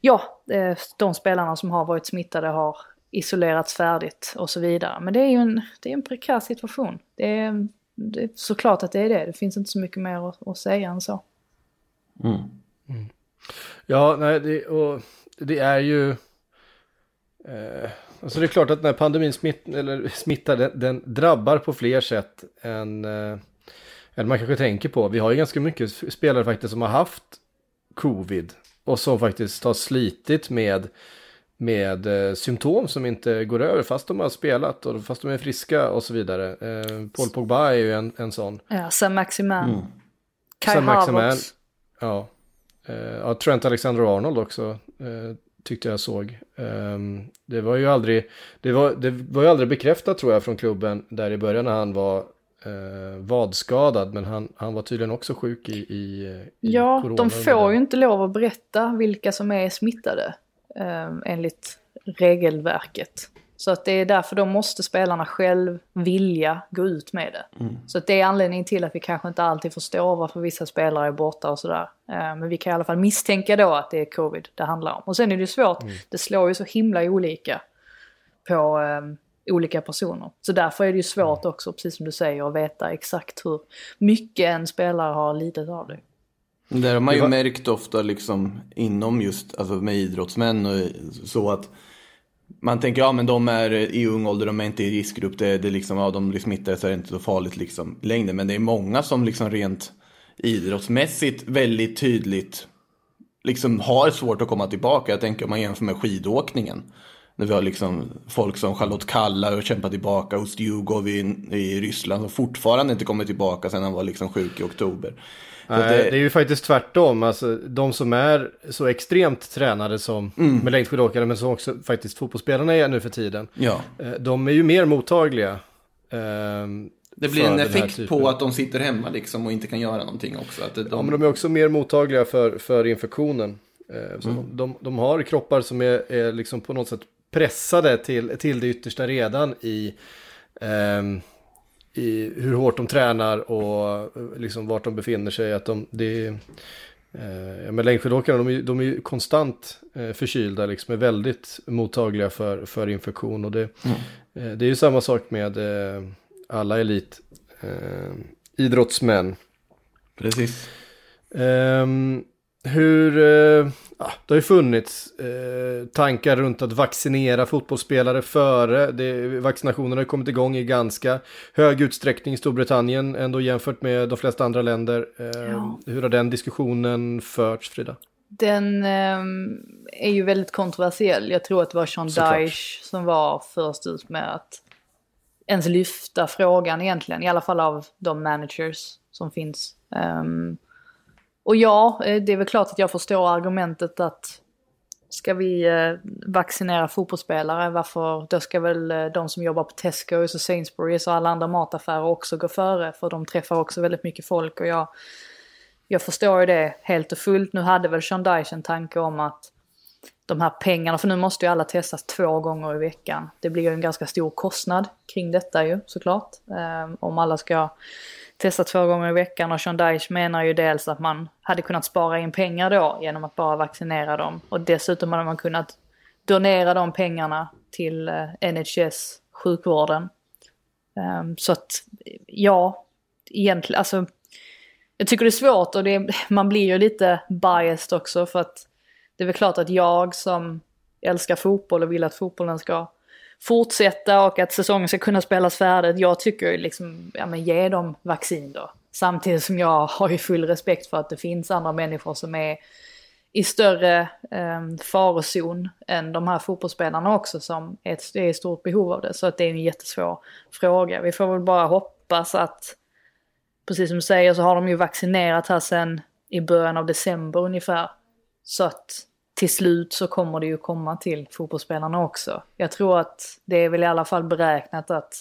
Speaker 2: ja, eh, de spelarna som har varit smittade har isolerats färdigt och så vidare. Men det är ju en, det är en prekär situation. Det är, det är såklart att det är det. Det finns inte så mycket mer att, att säga än så.
Speaker 1: Ja, nej, det, och det är ju... Eh, alltså det är klart att när pandemin smitt, eller smittar, den, den drabbar på fler sätt än, eh, än man kanske tänker på. Vi har ju ganska mycket spelare faktiskt som har haft covid och som faktiskt har slitit med, med eh, symptom som inte går över fast de har spelat och fast de är friska och så vidare. Eh, Paul Pogba är ju en, en sån.
Speaker 2: Ja, Sam Maximan.
Speaker 3: Mm.
Speaker 2: Kai
Speaker 1: Sam.
Speaker 2: Havertz.
Speaker 1: Ja. Eh, ja, Trent Alexander-Arnold också eh, tyckte jag såg. Ehm, det var ju aldrig, det var, det var ju aldrig bekräftat tror jag från klubben där i början när han var eh, vadskadad. Men han, han var tydligen också sjuk i, i, i
Speaker 2: Ja,
Speaker 1: corona
Speaker 2: de får ju inte lov att berätta vilka som är smittade eh, enligt regelverket. Så att det är därför då måste spelarna själv vilja gå ut med det. Så att det är anledningen till att vi kanske inte alltid förstår varför vissa spelare är borta och sådär. Eh, men vi kan i alla fall misstänka då att det är covid det handlar om. Och sen är det ju svårt, det slår ju så himla olika på eh, olika personer. Så därför är det ju svårt också, precis som du säger, att veta exakt hur mycket en spelare har lidit av det.
Speaker 3: Där har man
Speaker 1: Det
Speaker 3: ju
Speaker 1: var-
Speaker 3: märkt ofta liksom inom just, alltså med idrottsmän och så att man tänker, ja men de är i ung ålder, de är inte i riskgrupp, det, det liksom, ja de liksom blir smittade så är det inte så farligt liksom i längden. Men det är många som liksom rent idrottsmässigt väldigt tydligt liksom har svårt att komma tillbaka. Jag tänker om man jämför med skidåkningen. När vi har liksom folk som Charlotte Kalla och kämpar tillbaka, Ustjugov i, i Ryssland som fortfarande inte kommer tillbaka sen han var liksom sjuk i oktober.
Speaker 1: Nej, det är ju faktiskt tvärtom. Alltså, de som är så extremt tränade som
Speaker 3: Mm.
Speaker 1: med längdskidåkare, men som också faktiskt fotbollsspelarna är nu för tiden.
Speaker 3: Ja.
Speaker 1: Eh, De är ju mer mottagliga. ehm,
Speaker 3: Det blir en effekt på att de sitter hemma liksom och inte kan göra någonting också. Att de,
Speaker 1: Ja, men de är också mer mottagliga för, för infektionen. Eh, Så de, de har kroppar som är, är liksom på något sätt pressade till, till det yttersta redan i, ehm, i hur hårt de tränar och eh, liksom vart de befinner sig. Att de, det, eh, men längdskidåkarna de de är ju konstant eh, förkylda, liksom är väldigt mottagliga för, för infektion. Och det, eh, det är ju samma sak med eh, alla elit eh, idrottsmän.
Speaker 3: Precis.
Speaker 1: Ehm, hur, eh, ja, det har ju funnits eh, tankar runt att vaccinera fotbollsspelare före. Det, vaccinationerna har kommit igång i ganska hög utsträckning i Storbritannien ändå jämfört med de flesta andra länder. Ehm,
Speaker 2: Ja.
Speaker 1: Hur har den diskussionen förts Frida?
Speaker 2: Den ehm, är ju väldigt kontroversiell. Jag tror att det var Sean. Dyche som var först ut med att ens lyfta frågan egentligen. I alla fall av de managers som finns. Ehm, och ja, eh, det är väl klart att jag förstår argumentet att ska vi eh, vaccinera fotbollsspelare, varför då ska väl eh, de som jobbar på Tesco, och Sainsbury's och alla andra mataffärer också gå före. För de träffar också väldigt mycket folk och jag jag förstår ju det helt och fullt. Nu hade väl Sean Dyche en tanke om att de här pengarna, för nu måste ju alla testas två gånger i veckan. Det blir ju en ganska stor kostnad kring detta ju såklart. Um, om alla ska testa två gånger i veckan och Sean Dyche menar ju dels att man hade kunnat spara in pengar då genom att bara vaccinera dem. Och dessutom hade man kunnat donera de pengarna till eh, NHS, sjukvården. Ehm, så att ja, egentligen, alltså jag tycker det är svårt och det, är- man blir ju lite biased också för att det är väl klart att jag som älskar fotboll och vill att fotbollen ska fortsätta och att säsongen ska kunna spelas färdigt. Jag tycker liksom, ja men ge dem vaccin då. Samtidigt som jag har ju full respekt för att det finns andra människor som är i större eh, farozon än de här fotbollsspelarna också som är, ett, är i stort behov av det. Så att det är en jättesvår fråga. Vi får väl bara hoppas att precis som du säger så har de ju vaccinerat här sen i början av december ungefär. Så att till slut så kommer det ju komma till fotbollsspelarna också. Jag tror att det är väl i alla fall beräknat att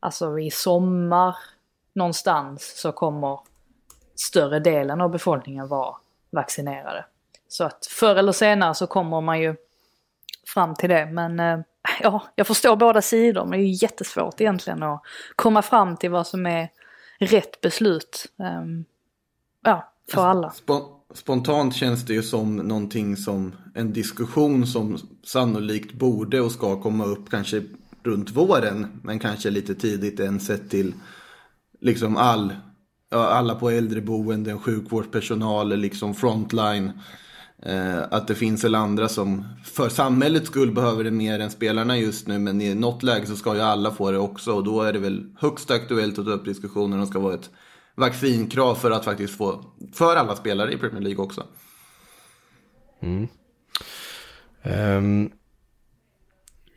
Speaker 2: alltså i sommar någonstans så kommer större delen av befolkningen vara vaccinerade. Så att förr eller senare så kommer man ju fram till det. Men eh, ja, jag förstår båda sidor men det är ju jättesvårt egentligen att komma fram till vad som är rätt beslut. Um, ja, för alla.
Speaker 3: Spon spontant känns det ju som någonting som en diskussion som sannolikt borde och ska komma upp kanske runt våren. Men kanske lite tidigt än sett till liksom all, alla på äldreboenden, sjukvårdspersonal, liksom frontline. Eh, att det finns eller andra som för samhällets skull behöver det mer än spelarna just nu. Men i något läge så ska ju alla få det också. Och då är det väl högst aktuellt att ta upp diskussionen och ska vara ett vaccinkrav för att faktiskt få, för alla spelare i Premier League också.
Speaker 1: Mm. Um,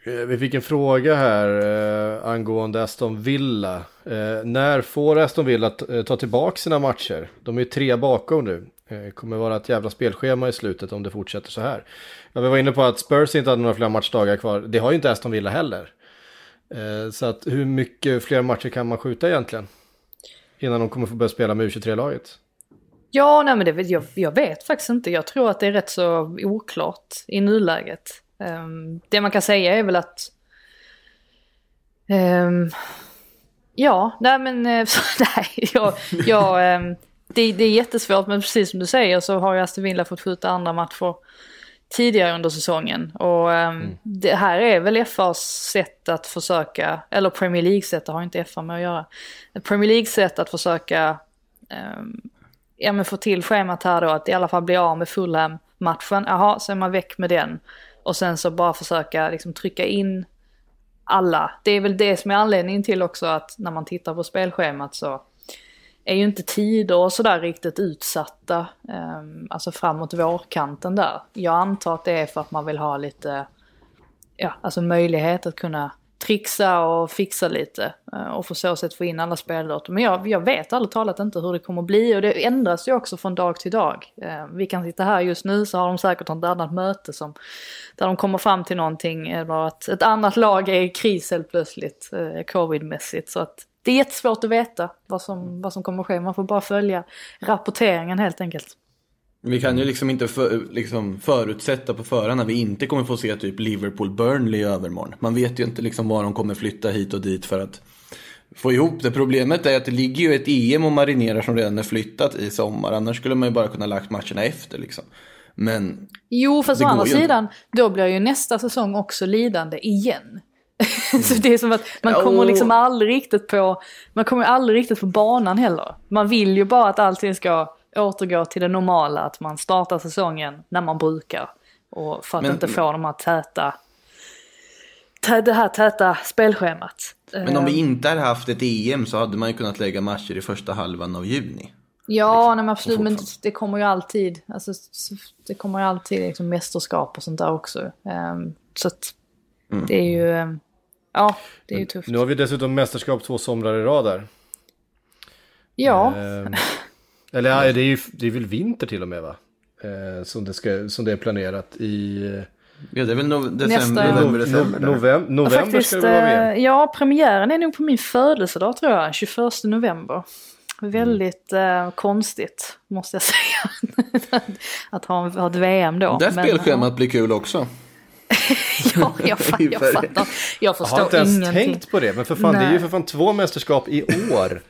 Speaker 1: vi fick en fråga här uh, angående Aston Villa. Uh, när får Aston Villa uh, ta tillbaka sina matcher? De är ju tre bakom nu. Det kommer vara ett jävla spelschema i slutet om det fortsätter så här. Ja, vi var inne på att Spurs inte hade några fler matchdagar kvar. Det har ju inte Aston Villa heller. Så att hur mycket fler matcher kan man skjuta egentligen? Innan de kommer få börja spela med U23-laget?
Speaker 2: Ja, nej men det, jag, jag vet faktiskt inte. Jag tror att det är rätt så oklart i nuläget. Um, det man kan säga är väl att... Um, ja, nej men... Eh, nej, jag... jag um, det, det, är jättesvårt men precis som du säger så har ju Aston Villa fått skjuta andra matcher tidigare under säsongen. Och mm. det här är väl FAs sätt att försöka, eller Premier League sätt, det har inte FA med att göra. Premier League sätt att försöka um, ja, men få till schemat här då, att i alla fall bli av med Fulham-matchen. Jaha, så är man väck med den. Och sen så bara försöka liksom trycka in alla. Det är väl det som är anledningen till också att när man tittar på spelschemat så är ju inte tider och sådär riktigt utsatta. Ehm, alltså framåt vårkanten där. Jag antar att det är för att man vill ha lite, ja, alltså möjlighet att kunna trixa och fixa lite eh, och på så sätt få in alla speldatum. Men jag, jag vet ärligt talat inte hur det kommer bli och det ändras ju också från dag till dag. Ehm, vi kan sitta här just nu så har de säkert något annat möte som, där de kommer fram till någonting eller att ett annat lag är i kris helt plötsligt, eh, covidmässigt. Så att det är jättesvårt att veta vad som, vad som kommer att ske. Man får bara följa rapporteringen helt enkelt.
Speaker 3: Vi kan ju liksom inte för, liksom förutsätta på förhand att vi inte kommer få se typ Liverpool-Burnley i övermorgon. Man vet ju inte liksom var de kommer flytta hit och dit för att få ihop det. Problemet är att det ligger ju ett EM och marinerar som redan är flyttat i sommar. Annars skulle man ju bara kunna lagt matcherna efter liksom. Men...
Speaker 2: Jo, fast å andra sidan, då blir ju nästa säsong också lidande igen. så det är som att man kommer liksom aldrig riktigt på, man kommer aldrig riktigt på banan heller. Man vill ju bara att allting ska återgå till det normala, att man startar säsongen när man brukar. Och för att men, inte få de här täta, det här täta spelschemat.
Speaker 3: Men om vi ehm. inte hade haft ett EM så hade man ju kunnat lägga matcher i första halvan av juni.
Speaker 2: Ja, liksom. nej, absolut, men det kommer ju alltid, alltså, det kommer ju alltid liksom mästerskap och sånt där också. Um, så att mm. det är ju, um, Ja, det är ju tufft.
Speaker 1: Nu har vi dessutom mästerskap två somrar i rad där.
Speaker 2: Ja. Eh,
Speaker 1: eller ja, det är ju det är väl vinter till och med va? Eh, som, det ska, som det är planerat i...
Speaker 3: Ja, det är väl no december, Nästa... november, december.
Speaker 1: november, november faktiskt, ska det vara med.
Speaker 2: Eh, ja, premiären är nog på min födelsedag tror jag, 21 november. Väldigt mm. eh, konstigt, måste jag säga. att ha, ha ett VM då.
Speaker 3: Det spelschemat blir kul också.
Speaker 2: ja, jag, jag fattar. Jag förstår
Speaker 1: ingenting. Jag har inte
Speaker 2: ens
Speaker 1: tänkt på det, men för fan, det är ju för fan två mästerskap i år.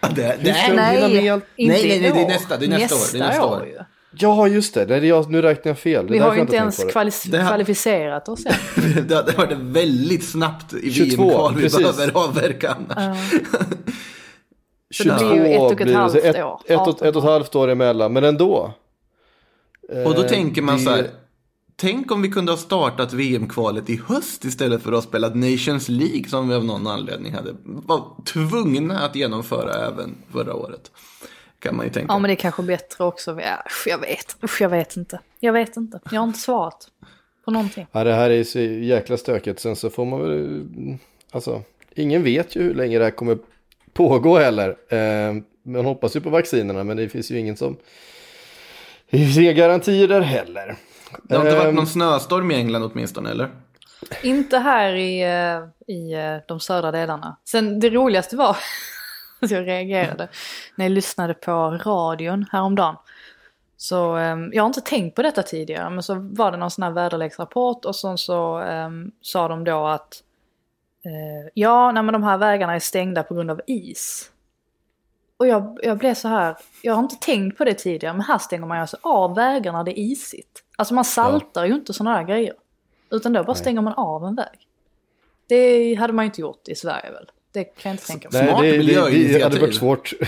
Speaker 3: det, det,
Speaker 2: nej, nej,
Speaker 3: nej, nej, det är nästa, det är nästa, nästa år. Det är nästa år. år.
Speaker 1: Ja, just det. det är jag, nu räknar jag fel.
Speaker 2: Vi har ju inte ens kvali- kvalificerat oss än.
Speaker 3: det hade varit väldigt snabbt i VM-kval. Vi behöver avverka annars. Uh.
Speaker 2: 22 det blir ju ett och ett halvt år. Ett,
Speaker 1: ett, och, ett och ett halvt år emellan, men ändå.
Speaker 3: Och då eh, tänker man så här Tänk om vi kunde ha startat VM-kvalet i höst istället för att ha spelat Nations League som vi av någon anledning hade var tvungna att genomföra även förra året. Kan man ju tänka.
Speaker 2: Ja men det är kanske bättre också. Jag vet, jag vet inte. Jag vet inte. Jag har inte svarat på någonting.
Speaker 1: Ja det här är så jäkla stökigt. Sen så får man väl, alltså ingen vet ju hur länge det här kommer pågå heller. Eh, man hoppas ju på vaccinerna men det finns ju ingen som, det finns inga garantier där heller.
Speaker 3: Det har inte varit ehm. någon snöstorm i England åtminstone, eller?
Speaker 2: Inte här i, eh, i eh, de södra delarna. Sen det roligaste var att jag reagerade när jag lyssnade på radion häromdagen. Så um, jag har inte tänkt på detta tidigare men så var det någon sån här väderleksrapport och så, så um, sa de då att uh, ja, nej, men de här vägarna är stängda på grund av is. Och jag, jag blev så här, jag har inte tänkt på det tidigare, men här stänger man ju alltså av vägar när det är isigt. Alltså man saltar ju inte sådana här grejer. Utan då bara
Speaker 1: Nej.
Speaker 2: stänger man av en väg. Det hade man ju inte gjort i Sverige väl? Det kan jag inte tänka mig.
Speaker 1: Nej,
Speaker 3: Smart
Speaker 1: det, det, det
Speaker 3: miljöinitiativ.
Speaker 1: hade varit svårt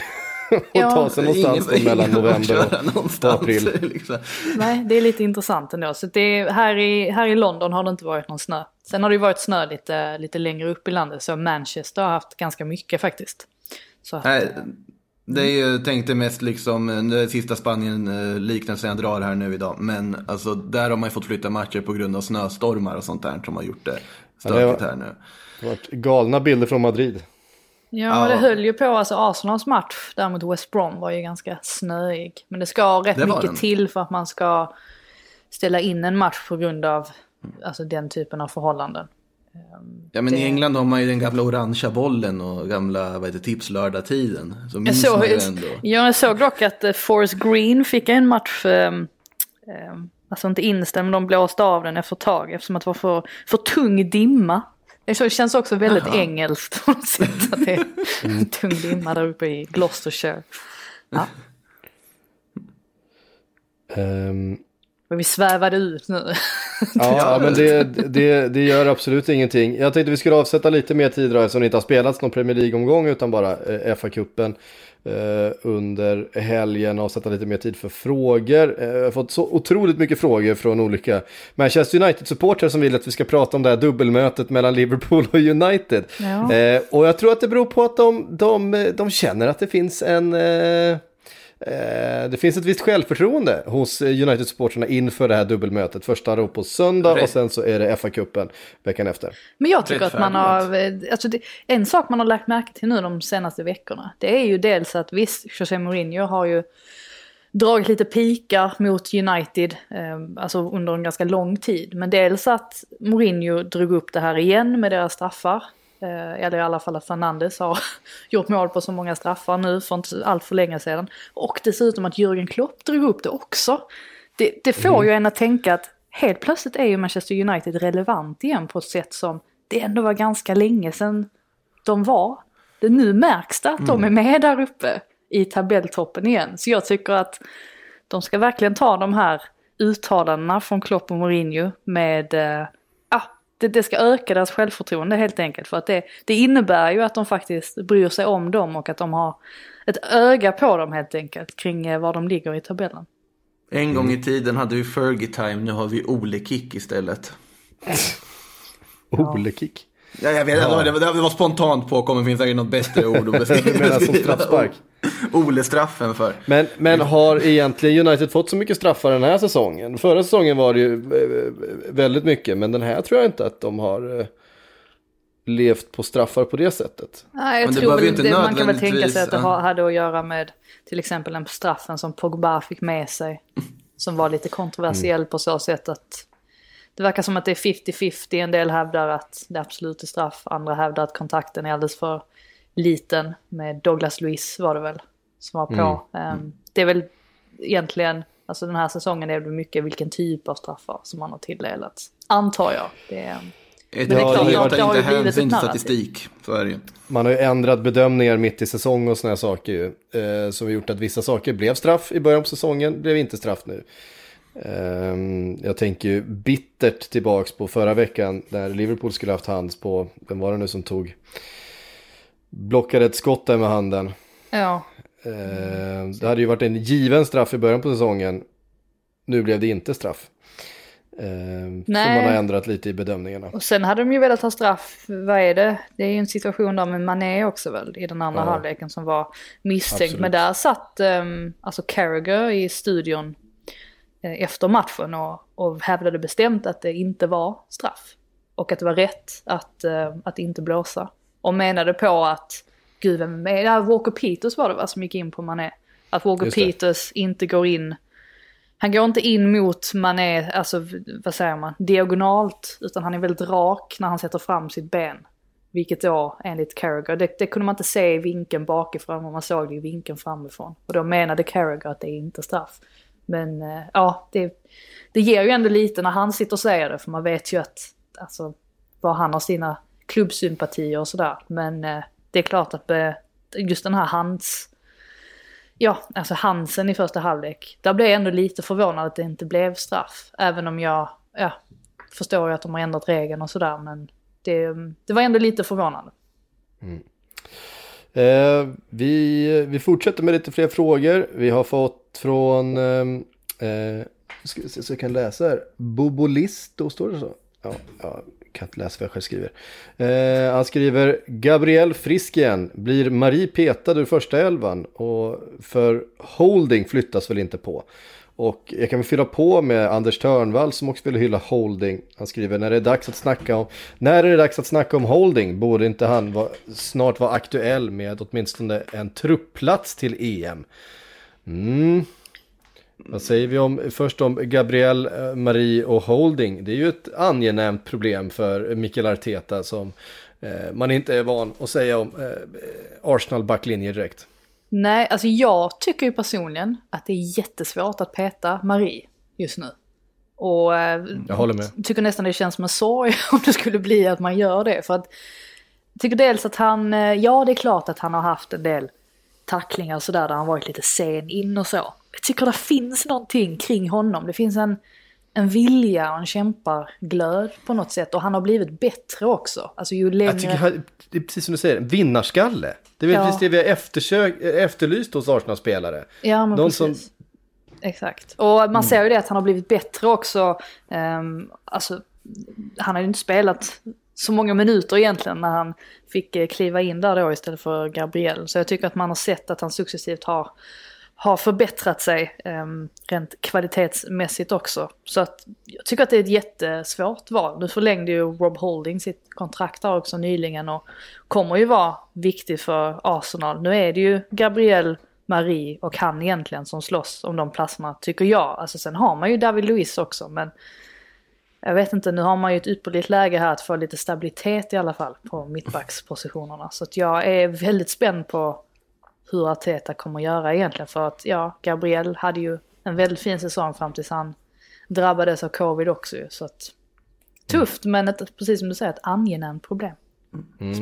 Speaker 1: att
Speaker 2: Ja,
Speaker 1: ta sig någonstans då mellan november och april.
Speaker 3: Liksom.
Speaker 2: Nej, det är lite intressant ändå. Så det är, här, i, här i London har det inte varit någon snö. Sen har det ju varit snö lite, lite längre upp i landet, så Manchester har haft ganska mycket faktiskt. Så att,
Speaker 3: Nej, det är ju, tänkte mest liksom, det är sista Spanien-liknelsen jag drar här nu idag. Men alltså, där har man ju fått flytta matcher på grund av snöstormar och sånt där som har gjort det
Speaker 1: Ja, det var-
Speaker 3: stökigt här nu.
Speaker 1: Det har varit galna bilder från Madrid.
Speaker 2: Ja,
Speaker 3: Ja.
Speaker 2: det höll ju på. Alltså Arsenals match där mot West Brom var ju ganska snöig. Men det ska rätt
Speaker 3: Det
Speaker 2: mycket
Speaker 3: den.
Speaker 2: till för att man ska ställa in en match på grund av alltså, den typen av förhållanden.
Speaker 3: Ja men
Speaker 2: Det-
Speaker 3: i England har man ju den gamla orangea bollen och gamla vad heter, tipslördag-tiden. Så
Speaker 2: Jag
Speaker 3: minns
Speaker 2: såg,
Speaker 3: man ju ändå.
Speaker 2: jag såg dock att uh, Forest Green fick en match, um, um, alltså inte inställd, men de blåste av den efter ett tag eftersom att det var för, för tung dimma. Det känns också väldigt
Speaker 3: Jaha.
Speaker 2: engelskt på något sätt att det är tung dimma där uppe i Gloucestershire. Ja,
Speaker 1: Ehm,
Speaker 2: men vi svävade ut nu.
Speaker 1: ja, men det, det, det gör absolut ingenting. Jag tänkte vi skulle avsätta lite mer tid då eftersom det inte har spelats någon Premier League-omgång utan bara eh, FA-cupen eh, under helgen. Avsätta lite mer tid för frågor. Eh, jag har fått så otroligt mycket frågor från olika Manchester United-supportrar som vill att vi ska prata om det här dubbelmötet mellan Liverpool och United.
Speaker 2: Ja.
Speaker 1: Eh, och jag tror att det beror på att de, de, de känner att det finns en... Eh, Eh, det finns ett visst självförtroende hos eh, United-supportrarna inför det här dubbelmötet. Första då på söndag och
Speaker 3: Rätt.
Speaker 1: sen så är det FA-cupen veckan efter.
Speaker 2: Men jag tycker att man har,
Speaker 3: Rättfärdigt.
Speaker 2: alltså det, en sak man har lagt märke till nu de senaste veckorna, det är ju dels att visst, José Mourinho har ju dragit lite pikar mot United, eh, alltså under en ganska lång tid. Men dels att Mourinho drog upp det här igen med deras straffar. Eh, eller i alla fall att Fernandes har gjort mål på så många straffar nu för inte allt för länge sedan. Och dessutom att Jürgen Klopp drog upp det också. Det, det får ju en att tänka att helt plötsligt är ju Manchester United relevant igen på ett sätt som det ändå var ganska länge sedan de var. Det nu märks det att de är med där uppe i tabelltoppen igen. Så jag tycker att de ska verkligen ta de här uttalandena från Klopp och Mourinho med, eh, det, det ska öka deras självförtroende helt enkelt. För att det, det innebär ju att de faktiskt bryr sig om dem och att de har ett öga på dem helt enkelt kring eh, var de ligger i tabellen.
Speaker 3: En gång i tiden hade vi Fergie Time, nu har vi Ole Kick istället.
Speaker 1: Ole-kick.
Speaker 3: Ja, jag vet, det, var, det, var, det var spontant påkommet, finns säkert något bättre ord att beskriva.
Speaker 1: Du menar som straffspark?
Speaker 3: Ole-straffen för.
Speaker 1: Men, men har egentligen United fått så mycket straffar den här säsongen? Förra säsongen var det ju eh, väldigt mycket, men den här tror jag inte att de har eh, levt på straffar på det sättet.
Speaker 2: Nej, jag
Speaker 3: Men det
Speaker 2: tror väl
Speaker 3: inte
Speaker 2: det, man kan väl tänka sig att det
Speaker 3: ja.
Speaker 2: ha- hade att göra med till exempel den straffen som Pogba fick med sig. Som var lite kontroversiell på så sätt att det verkar som att det är 50-50. En del hävdar att det absolut är straff, andra hävdar att kontakten är alldeles för liten. Med Douglas Luiz var det väl som var på. Ehm, det är väl egentligen, alltså den här säsongen är det mycket vilken typ av straffar som man har tilldelats. Antar jag. Det är,
Speaker 3: Ett
Speaker 2: det är
Speaker 1: klart, det har-
Speaker 2: det ju
Speaker 3: inte
Speaker 2: blivit narrativ.
Speaker 3: statistik. Så är det ju.
Speaker 1: Man har ju ändrat bedömningar mitt i säsong och sådana här saker ju. Eh, som har gjort att vissa saker blev straff i början på säsongen, blev inte straff nu. Ehm, jag tänker ju bittert tillbaks på förra veckan när Liverpool skulle haft hands på, vem var det nu som tog, blockade ett skott där med handen.
Speaker 2: ja,
Speaker 1: Ehm, det hade ju varit en given straff i början på säsongen. Nu blev det inte straff. Ehm, så
Speaker 2: Nej.
Speaker 1: man har ändrat lite i bedömningarna.
Speaker 2: Och sen hade de ju velat ha straff, vad är det? Det är ju en situation där med Mané också väl, i den andra
Speaker 1: Ja.
Speaker 2: halvleken som var misstänkt.
Speaker 1: Absolut.
Speaker 2: Men där satt alltså Carragher i studion efter matchen och, och hävdade bestämt att det inte var straff. Och att det var rätt att, eh, att inte blåsa. Och menade på att, gud vem är? Ja, Walker Peters var det va, som gick in på Mané. Att Walker
Speaker 1: det.
Speaker 2: Peters inte går in han går inte in mot Mané, alltså vad säger man, diagonalt. Utan han är väldigt rak när han sätter fram sitt ben. Vilket då enligt Carragher, det, det kunde man inte se i vinkeln bakifrån men man såg det i vinkeln framifrån. Och då menade Carragher att det är inte straff. Men eh, ja, det, det ger ju ändå lite när han sitter och säger det för man vet ju att, alltså, var han har sina klubbsympatier och sådär. Men eh, det är klart att eh, just den här hands ja, alltså Hansen i första halvlek. Där blev jag ändå lite förvånad att det inte blev straff. Även om jag, ja, förstår ju att de har ändrat regeln och sådär. Men det, det var ändå lite förvånande. Mm.
Speaker 1: Eh, vi, vi fortsätter med lite fler frågor. Vi har fått från, ehm, eh, ska vi se så jag kan läsa här, Bobolisto, står det så? Ja, jag kan inte läsa vad jag själv skriver. Eh, han skriver, Gabriel frisk igen, blir Marie petad ur första elvan och för Holding flyttas väl inte på. Och jag kan väl fylla på med Anders Törnvall som också vill hylla Holding. Han skriver när det är dags att snacka om, när är det dags att snacka om Holding? Borde inte han var, snart vara aktuell med åtminstone en truppplats till EM? Mm. Vad säger vi om, först om Gabriel, eh, Marie och Holding? Det är ju ett angenämt problem för Mikael Arteta som eh, man inte är van att säga om eh, Arsenal backlinje direkt.
Speaker 2: Nej, alltså jag tycker ju personligen att det är jättesvårt att peta Marie just nu. Och eh,
Speaker 1: Jag håller med.
Speaker 2: tycker nästan det känns som en sorg om det skulle bli att man gör det. För att tycker dels att han, eh, ja det är klart att han har haft en del tacklingar och sådär där han varit lite sen in och så. Jag tycker det finns någonting kring honom. Det finns en, en vilja och en kämparglöd på något sätt. Och han har blivit bättre också. Alltså ju längre...
Speaker 1: Jag tycker, det är precis som du säger, vinnarskalle. Det är väl
Speaker 2: Ja.
Speaker 1: precis det vi har eftersök, efterlyst hos Arsenal-spelare.
Speaker 2: Ja, men
Speaker 1: Någon
Speaker 2: precis.
Speaker 1: som-
Speaker 2: Exakt. Och man ser ju det att han har blivit bättre också. Um, alltså, han har ju inte spelat så många minuter egentligen när han fick eh, kliva in där då istället för Gabriel. Så jag tycker att man har sett att han successivt har, har förbättrat sig ehm, rent kvalitetsmässigt också. Så att jag tycker att det är ett jättesvårt val. Nu förlängde ju Rob Holding sitt kontrakt där också nyligen och kommer ju vara viktig för Arsenal. Nu är det ju Gabriel, Marie och han egentligen som slåss om de platserna tycker jag. Alltså sen har man ju David Luiz också men jag vet inte, nu har man ju ett ypperligt läge här att få lite stabilitet i alla fall på mittbackspositionerna. Så att jag är väldigt spänd på hur Arteta kommer göra egentligen. För att ja, Gabriel hade ju en väldigt fin säsong fram tills han drabbades av covid också ju. Så att tufft men ett, precis som du säger ett angenämt problem.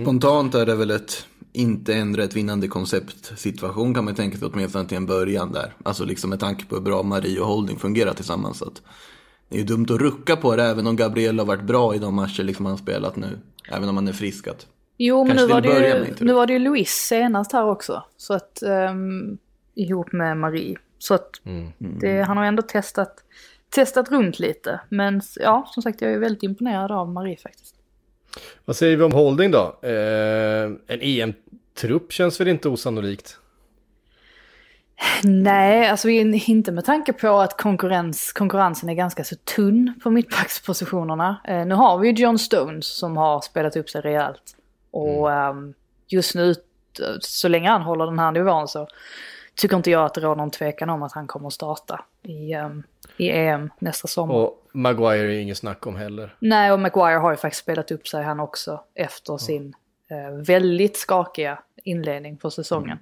Speaker 3: Spontant är det väl ett inte ändra ett vinnande koncept situation kan man tänka sig åtminstone till en början där. Alltså liksom med tanke på hur bra Marie och Holding fungerar tillsammans. Så att det är ju dumt att rucka på det även om Gabriel har varit bra i de matcher liksom han har spelat nu. Även om han är friskat.
Speaker 2: Jo, men nu var, det ju,
Speaker 3: med inte
Speaker 2: nu var det ju Louise senast här också. Så att, um, ihop med Marie. Så att det, han har ändå testat, testat runt lite. Men ja, som sagt jag är väldigt imponerad av Marie faktiskt.
Speaker 1: Vad säger vi om Holding då? Eh, en EM-trupp känns väl inte osannolikt?
Speaker 2: Nej, alltså inte med tanke på att konkurrens, konkurrensen är ganska så tunn på mittbackspositionerna. Eh, nu har vi ju John Stones som har spelat upp sig rejält. Och ehm, just nu, så länge han håller den här nivån så tycker inte jag att det råder någon tvekan om att han kommer att starta i, ehm, i EM nästa sommar.
Speaker 1: Och Maguire är inget snack om heller.
Speaker 2: Nej, och Maguire har ju faktiskt spelat upp sig han också efter sin eh, väldigt skakiga inledning på säsongen.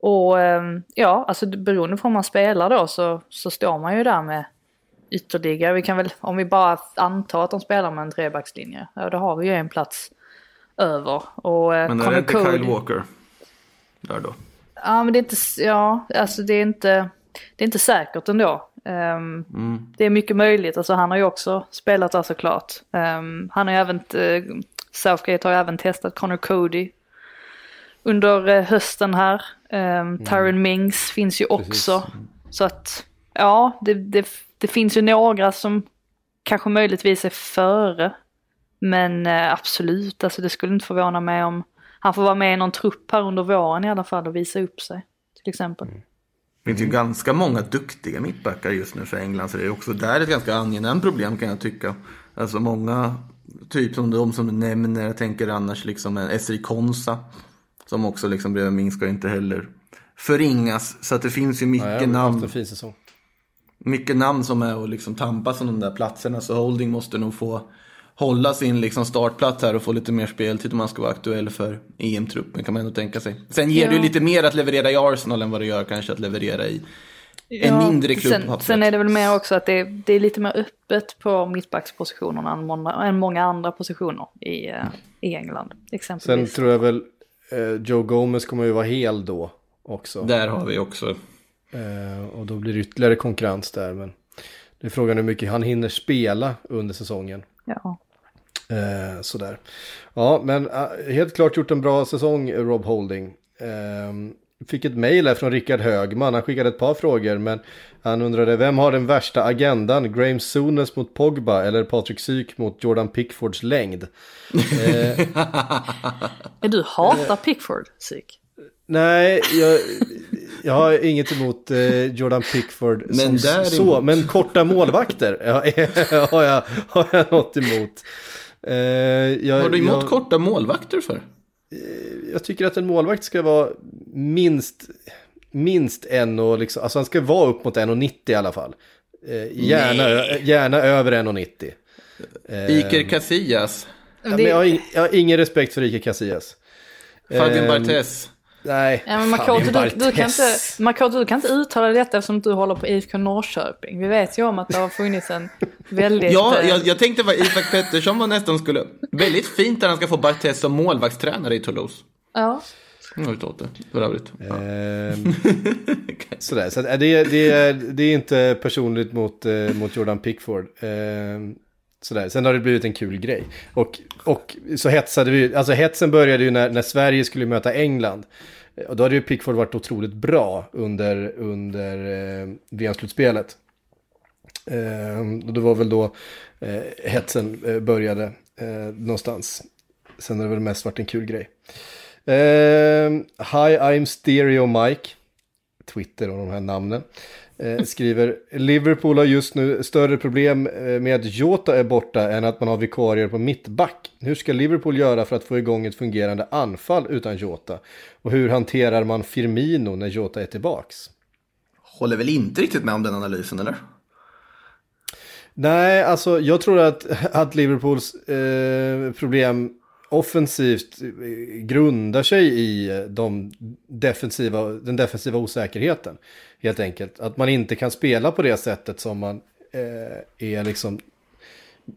Speaker 2: Och eh, ja, alltså beroende på om man spelar då så, så står man ju där med ytterligare, vi kan väl, om vi bara antar att de spelar med en trebackslinje, ja då har vi ju en plats över. Och eh,
Speaker 3: Men är
Speaker 2: Connor
Speaker 3: det inte
Speaker 2: Cody-
Speaker 3: Kyle Walker? Där då?
Speaker 2: Ja, men det är inte, ja, alltså det är inte, det är inte säkert ändå. Ehm, Det är mycket möjligt, alltså han har ju också spelat där såklart. Um, han har ju även, uh, Southgate har ju även testat Connor Cody under eh, hösten här. Um, Tyron Mings finns ju också. Så att, ja, det, det, det finns ju några som kanske möjligtvis är före. Men eh, absolut, alltså det skulle inte förvåna mig om han får vara med i någon trupp här under våren i alla fall och visa upp sig. Till exempel.
Speaker 3: Det finns ju ganska många duktiga mittbackar just nu för England. Så det är också där ett ganska angenämt problem kan jag tycka. Alltså många, typ som de som du nämner, jag tänker annars liksom en Esri Konsa. Som också liksom bredvid Ming ska inte heller förringas. Så att det finns ju
Speaker 1: Ja,
Speaker 3: mycket
Speaker 1: haft
Speaker 3: namn. Mycket namn som är och liksom tampas om de där platserna. Så Holding måste nog få hålla sin liksom startplats här och få lite mer speltid om man ska vara aktuell för EM-truppen kan man ändå tänka sig. Sen ger det ju
Speaker 2: Ja.
Speaker 3: lite mer att leverera i Arsenal än vad det gör kanske att leverera i en mindre klubb
Speaker 2: sen, sen är det väl mer också att det, det är lite mer öppet på mittbackspositionerna än många, än många andra positioner i, eh, i England.
Speaker 1: Sen
Speaker 2: Exempelvis.
Speaker 1: tror jag väl eh, Joe Gomez kommer ju vara hel då. också.
Speaker 3: Där har vi också.
Speaker 1: Eh, och då blir det ytterligare konkurrens där. Men det är frågan hur mycket han hinner spela under säsongen.
Speaker 2: Ja.
Speaker 1: Eh, sådär. Ja, men eh, helt klart gjort en bra säsong, Rob Holding. Eh, fick ett mejl här från Rickard Högman. Han skickade ett par frågor, men han undrade vem har den värsta agendan? Graham Souness mot Pogba eller Patrik Syk mot Jordan Pickfords längd? Eh,
Speaker 2: Du hatar Pickford, psyk.
Speaker 1: nej, jag, jag har inget emot eh, Jordan Pickford
Speaker 3: Men
Speaker 1: som
Speaker 3: däremot-
Speaker 1: så, men korta målvakter har, jag, har jag något emot. Eh, jag,
Speaker 3: Har du emot
Speaker 1: jag,
Speaker 3: korta målvakter för?
Speaker 1: jag tycker att en målvakt ska vara minst, minst en och liksom, alltså han ska vara upp mot 1,90 i alla fall. Eh, gärna, gärna över 1,90. Eh,
Speaker 3: Iker Casillas.
Speaker 1: ja, men jag, har ing, jag har ingen respekt för Iker Casillas.
Speaker 3: Fabian
Speaker 1: Ehm,
Speaker 3: Barthez.
Speaker 1: Nej,
Speaker 2: Ja, men Makoto, du, du, kan inte. Makoto, du kan inte uttala detta eftersom du håller på IFK Norrköping. Vi vet ju om att det har funnits en väldigt...
Speaker 3: Ja,
Speaker 2: eh,
Speaker 3: jag, jag tänkte vad Isak Pettersson var nästan skulle... Väldigt fint att han ska få Barthez som målvaktstränare i Toulouse.
Speaker 2: ja.
Speaker 3: Jag har åt det, för övrigt. Ja.
Speaker 1: Ehm, sådär, så att, det, det, är, det är inte personligt mot, eh, mot Jordan Pickford. Ehm, sådär. Sen har det blivit en kul grej. Och, och så hetsade vi, alltså hetsen började ju när, när Sverige skulle möta England. Och då hade ju Pickford varit otroligt bra under, under eh, VM-slutspelet. Eh, och det var väl då eh, hetsen eh, började eh, någonstans. Sen har det väl mest varit en kul grej. Eh, hi, I'm Stereo Mike. Twitter och de här namnen. Eh, skriver Liverpool har just nu större problem eh, med att Jota är borta än att man har vikarier på mittback. Hur ska Liverpool göra för att få igång ett fungerande anfall utan Jota? Och hur hanterar man Firmino när Jota är tillbaks?
Speaker 3: Håller väl inte riktigt med om den analysen, eller?
Speaker 1: Nej, alltså jag tror att, att Liverpools eh, problem offensivt eh, grundar sig i eh, de defensiva, den defensiva osäkerheten. Helt enkelt. Att man inte kan spela på det sättet som man eh, är liksom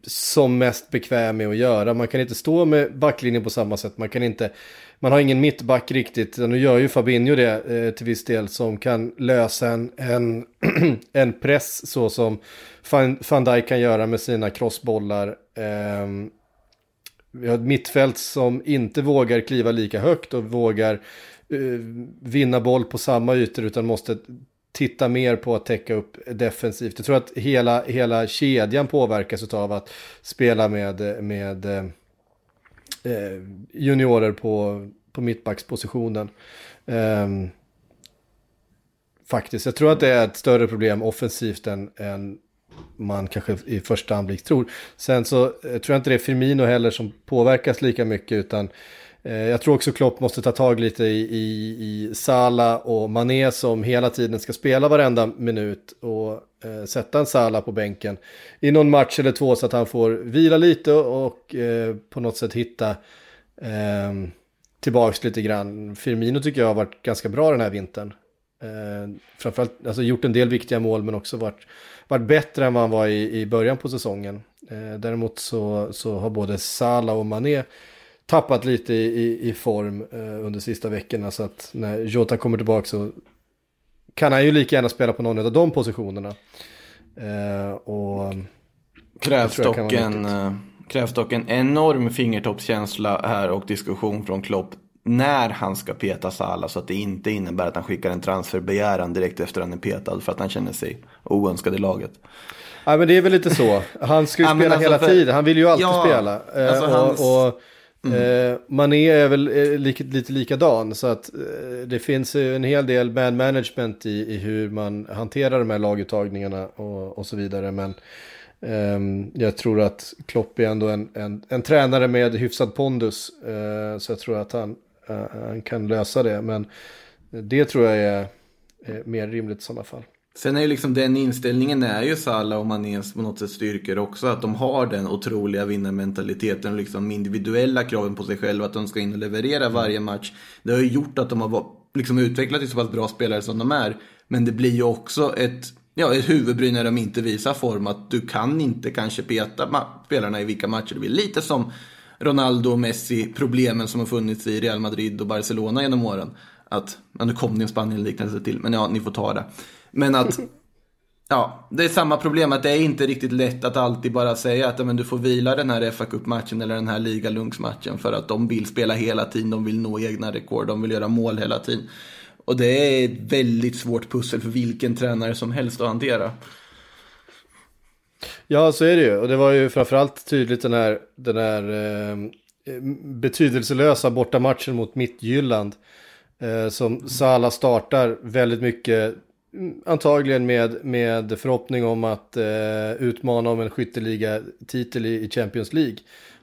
Speaker 1: som mest bekväm med att göra. Man kan inte stå med backlinjen på samma sätt. Man kan inte, man har ingen mittback riktigt. Nu gör ju Fabinho det eh, till viss del som kan lösa en, en, en press så som Van, Van Dijk kan göra med sina crossbollar. Eh, vi har ett mittfält som inte vågar kliva lika högt och vågar uh, vinna boll på samma ytor utan måste titta mer på att täcka upp defensivt. Jag tror att hela, hela kedjan påverkas av att spela med, med eh, juniorer på, på mittbackspositionen. Ehm, faktiskt, jag tror att det är ett större problem offensivt än, än man kanske i första anblick tror. Sen så eh, tror jag inte det är Firmino heller som påverkas lika mycket utan eh, jag tror också Klopp måste ta tag lite i, i, i Sala och Mané som hela tiden ska spela varenda minut och eh, sätta en Sala på bänken i någon match eller två så att han får vila lite och eh, på något sätt hitta eh, tillbaks lite grann. Firmino tycker jag har varit ganska bra den här vintern. Eh, framförallt alltså gjort en del viktiga mål men också varit, varit bättre än vad han var i, i början på säsongen. Eh, däremot så, så har både Salah och Mané tappat lite i, i, i form eh, under sista veckorna. Så att när Jota kommer tillbaka så kan han ju lika gärna spela på någon av de positionerna. Eh, och
Speaker 3: Krävs
Speaker 1: jag kan
Speaker 3: dock, en, eh, krävs dock en enorm fingertoppskänsla här och diskussion från Klopp när han ska peta Salah så att det inte innebär att han skickar en transferbegäran direkt efter att han är petad för att han känner sig oönskad i laget.
Speaker 1: Ja men det är väl lite så. Han ska ju spela
Speaker 3: alltså
Speaker 1: hela
Speaker 3: för-
Speaker 1: tiden. Han vill ju alltid
Speaker 3: Ja,
Speaker 1: spela. Eh,
Speaker 3: alltså hans-
Speaker 1: Och, och eh, Mané är väl eh, lite likadan. Så att det finns en hel del bad management i, i hur man hanterar de här laguttagningarna och, och så vidare. Men ehm, jag tror att Klopp är ändå en, en, en tränare med hyfsad pondus. Eh, så jag tror att han, han kan lösa det. Men det tror jag är, mer rimligt i sådana fall.
Speaker 3: Sen är ju liksom den inställningen är ju Salah och Manés på något sätt styrkor också. Att de har den otroliga vinnarmentaliteten och liksom individuella kraven på sig själva. Att de ska in och leverera varje match. Det har ju gjort att de har liksom utvecklat till så pass bra spelare som de är. Men det blir ju också ett, ja, ett huvudbry när de inte visar form. Att du kan inte kanske peta spelarna i vilka matcher du vill. Lite som Ronaldo och Messi, problemen som har funnits i Real Madrid och Barcelona genom åren. att, ja, nu kom det en Spanien-liknelse till, men ja, ni får ta det. Men att, ja, det är samma problem att det är inte riktigt lätt att alltid bara säga att men, du får vila den här fa Cup-matchen eller den här ligalunksmatchen för att de vill spela hela tiden, de vill nå egna rekord, de vill göra mål hela tiden. Och det är ett väldigt svårt pussel för vilken tränare som helst att hantera.
Speaker 1: Ja, så är det ju. Och det var ju framförallt tydligt den här, den här eh, eh betydelselösa bortamatchen mot Mittjylland. Eh, som Sala startar väldigt mycket, mm, antagligen med, med förhoppning om att eh, utmana om en skytteliga-titel i, i Champions League.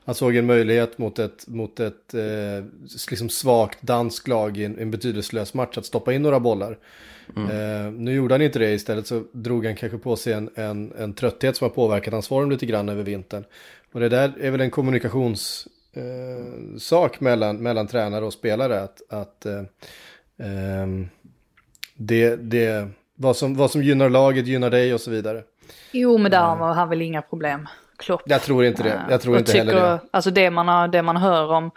Speaker 1: Han såg en möjlighet mot ett, mot ett eh, liksom svagt dansk lag i en, en betydelselös match att stoppa in några bollar. Mm. Eh, nu gjorde han inte det, istället så drog han kanske på sig en, en, en trötthet som har påverkat hans form lite grann över vintern. Och det där är väl en kommunikationssak eh, mellan, mellan tränare och spelare. Att, att eh, ehm, det, det, vad, som, vad som gynnar laget gynnar dig och så vidare.
Speaker 2: Jo, men där har han väl inga problem. Klopp.
Speaker 1: Jag tror inte det. Jag tror inte
Speaker 2: tycker,
Speaker 1: heller det.
Speaker 2: Alltså det man, har, det man hör om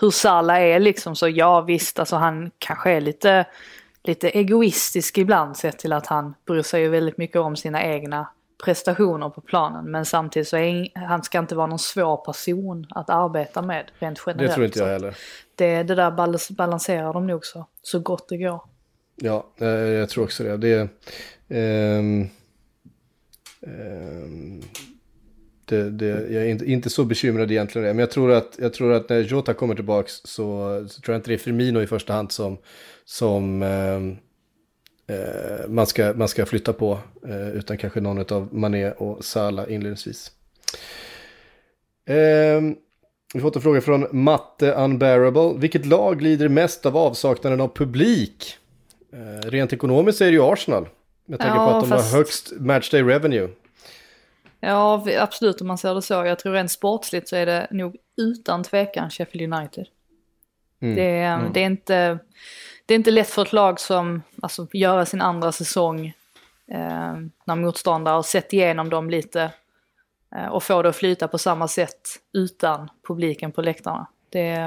Speaker 2: hur Salah är liksom så ja visst, alltså han kanske är lite, lite egoistisk ibland sett till att han bryr sig ju väldigt mycket om sina egna prestationer på planen. Men samtidigt så är han ska inte vara någon svår person att arbeta med rent generellt.
Speaker 1: Det tror inte jag heller.
Speaker 2: Det, det där balanserar de nog så, så gott det går.
Speaker 1: Ja, eh, jag tror också det. det um, um, det, det, jag är inte, inte så bekymrad egentligen. Men jag tror att, jag tror att när Jota kommer tillbaka så, så tror jag inte det är Firmino i första hand som, som eh, eh, man, ska, man ska flytta på. Eh, utan kanske någon av Mané och Salah inledningsvis. Eh, vi fått en fråga från Matte Unbearable. Vilket lag lider mest av avsaknaden av publik? Eh, rent ekonomiskt är det ju Arsenal. Med tanke ja, på att de fast... har högst matchday revenue.
Speaker 2: Ja, absolut om man ser det så. Jag tror rent sportsligt så är det nog utan tvekan Sheffield United. Mm. Det, är, mm. det, är inte, det är inte lätt för ett lag som alltså, gör sin andra säsong eh, när motståndare har sett igenom dem lite eh, och får det att flyta på samma sätt utan publiken på läktarna. Det,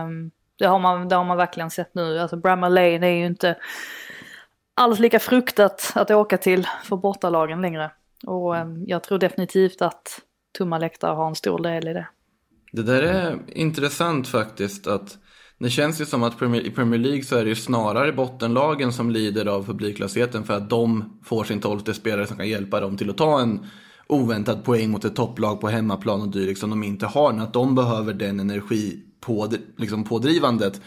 Speaker 2: det, har, man, det har man verkligen sett nu. Alltså Bramall Lane är ju inte alls lika fruktat att åka till för bortalagen längre. Och eh, jag tror definitivt att tomma läktare har en stor del i det.
Speaker 3: Det där är intressant faktiskt. att det känns ju som att i Premier League så är det ju snarare bottenlagen som lider av publiklösheten för att de får sin tolfte spelare som kan hjälpa dem till att ta en oväntad poäng mot ett topplag på hemmaplan och dylikt som de inte har. Att de behöver den energi på, liksom pådrivandet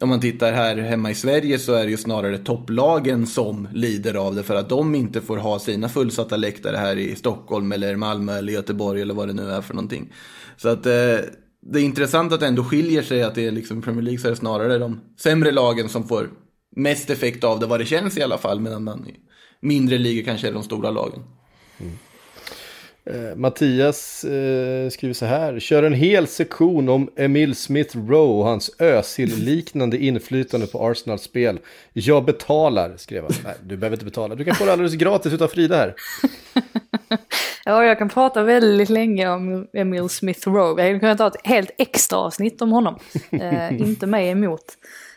Speaker 3: om man tittar här hemma i Sverige så är det ju snarare topplagen som lider av det för att de inte får ha sina fullsatta läktare här i Stockholm eller Malmö eller Göteborg eller vad det nu är för någonting. Så att eh, det är intressant att det ändå skiljer sig att det är liksom Premier League så är det snarare de sämre lagen som får mest effekt av det vad det känns i alla fall medan man i mindre ligor kanske är de stora lagen.
Speaker 1: Eh, Mattias eh, skriver så här. Kör en hel sektion om Emil Smith Rowe och hans Özil-liknande inflytande på Arsenals spel. Jag betalar, skrev han. Nej, du behöver inte betala. Du kan få det alldeles gratis utav Frida här.
Speaker 2: ja, jag kan prata väldigt länge om Emil Smith Rowe. Jag kan ta ett helt extra avsnitt om honom. Eh, inte mig emot.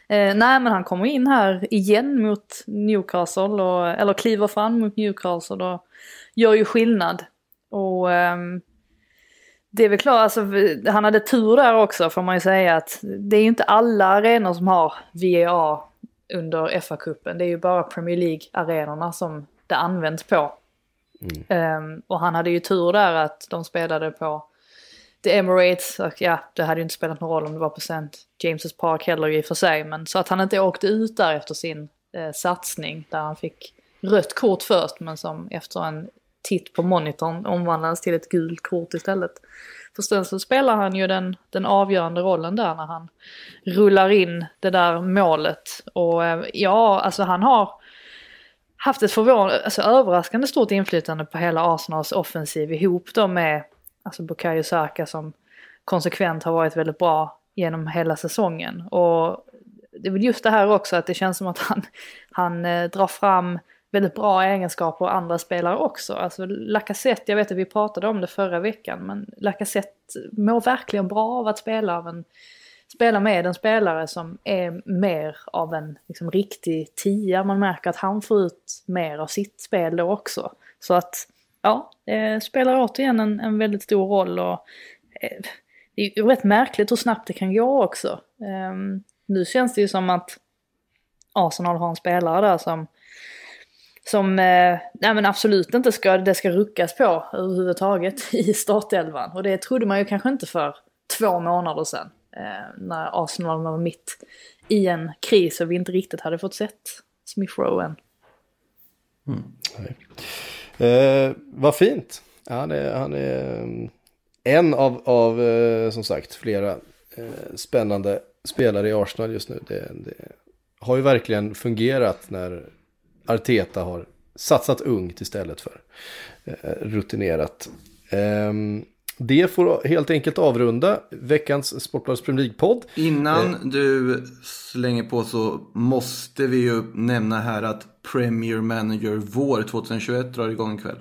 Speaker 2: Eh, nej, men han kommer in här igen mot Newcastle, och, eller kliver fram mot Newcastle och gör ju skillnad. Och um, det är väl klart, alltså, han hade tur där också får man ju säga att det är ju inte alla arenor som har VAR under FA-cupen. Det är ju bara Premier League-arenorna som det används på. Mm. Um, och han hade ju tur där att de spelade på The Emirates och ja, det hade ju inte spelat någon roll om det var på St. James' Park heller i och för sig. Men så att han inte åkte ut där efter sin eh, satsning där han fick rött kort först men som efter en titt på monitorn omvandlades till ett gult kort istället. För sen så spelar han ju den, den avgörande rollen där när han rullar in det där målet. Och eh, ja, alltså han har haft ett förvånande, alltså överraskande stort inflytande på hela Arsenals offensiv ihop då med alltså Bukayo Saka som konsekvent har varit väldigt bra genom hela säsongen. Och det är väl just det här också att det känns som att han, han eh, drar fram väldigt bra egenskaper och andra spelare också. Alltså Lacazette, jag vet att vi pratade om det förra veckan, men Lacazette mår verkligen bra av att spela av en spela med en spelare som är mer av en liksom, riktig tia. Man märker att han får ut mer av sitt spel då också. Så att, ja, det spelar återigen en, en väldigt stor roll och eh, det är ju rätt märkligt hur snabbt det kan gå också. Um, nu känns det ju som att Arsenal har en spelare där som som eh, nej men absolut inte ska, det ska ruckas på överhuvudtaget i startelvan. Och det trodde man ju kanske inte för två månader sedan. Eh, när Arsenal var mitt i en kris och vi inte riktigt hade fått sett Smith Rowe än.
Speaker 1: Mm. Eh, vad fint. Han är, han är eh, en av, av eh, som sagt flera eh, spännande spelare i Arsenal just nu. Det, det, har ju verkligen fungerat när Arteta har satsat ungt istället för eh, rutinerat. Ehm, det får helt enkelt avrunda veckans Sportbladets Premier League-podd.
Speaker 3: Innan eh. du slänger på så måste vi ju nämna här att Premier Manager vår 2021 drar igång ikväll.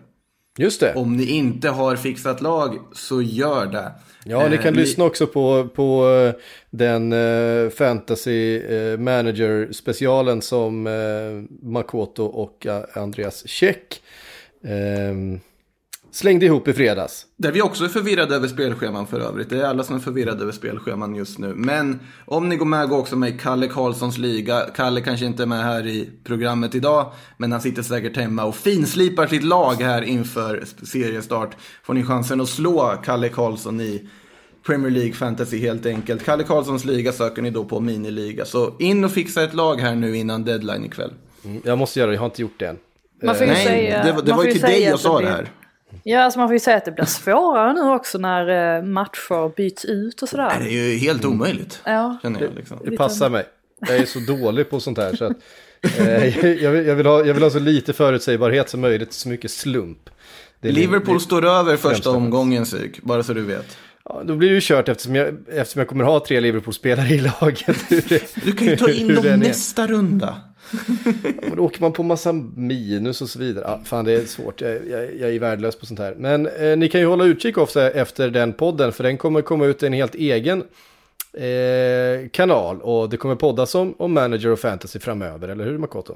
Speaker 1: Just det.
Speaker 3: Om ni inte har fixat lag så gör det.
Speaker 1: Ja, ni kan eh, lyssna också på, på eh, den eh, Fantasy eh, Manager specialen som eh, Makoto och eh, Andreas Käck slängde ihop i fredags.
Speaker 3: Där vi också är förvirrade över spelscheman för övrigt. Det är alla som är förvirrade över spelscheman just nu. Men om ni går med, gå också med i Kalle Karlssons liga. Kalle kanske inte är med här i programmet idag, men han sitter säkert hemma och finslipar sitt lag här inför seriestart. Får ni chansen att slå Kalle Karlsson i Premier League Fantasy helt enkelt. Kalle Karlssons liga söker ni då på miniliga. Så in och fixa ett lag här nu innan deadline ikväll.
Speaker 1: Mm, jag måste göra det, jag har inte gjort det än.
Speaker 2: Man får ju
Speaker 3: Nej,
Speaker 2: säga,
Speaker 3: det, det var ju till dig jag sa det här.
Speaker 2: Ja, alltså man får ju säga att det blir svårare nu också när eh, matcher byts ut och sådär.
Speaker 3: Det är ju helt omöjligt.
Speaker 2: Ja.
Speaker 3: Känner jag liksom.
Speaker 1: Det passar mig. Jag är så dålig på sånt här så att eh, jag, vill, jag, vill ha, jag vill ha så lite förutsägbarhet som möjligt, så mycket slump.
Speaker 3: Liverpool min, står över första omgången, Syk, bara så du vet.
Speaker 1: Ja, då blir det ju kört eftersom jag, eftersom jag kommer ha tre Liverpool-spelare i laget.
Speaker 3: du kan ju ta in dem nästa runda.
Speaker 1: Ja, då åker man på massa minus och så vidare. Ja, fan, det är svårt. Jag, jag, jag är värdelös på sånt här. Men eh, ni kan ju hålla utkik också efter den podden, för den kommer komma ut i en helt egen eh, kanal. Och det kommer poddas om, om manager och fantasy framöver, eller hur Makoto?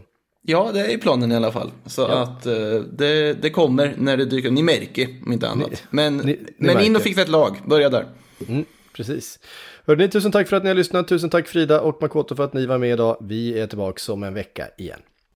Speaker 3: Ja, det är planen i alla fall. Så ja. att uh, det, det kommer när det dyker Ni märker, om inte annat. Men ni, ni men in och fixa ett lag, börja där.
Speaker 1: Mm, precis. Hörrni, tusen tack för att ni har lyssnat. Tusen tack Frida och Makoto för att ni var med idag. Vi är tillbaka om en vecka igen.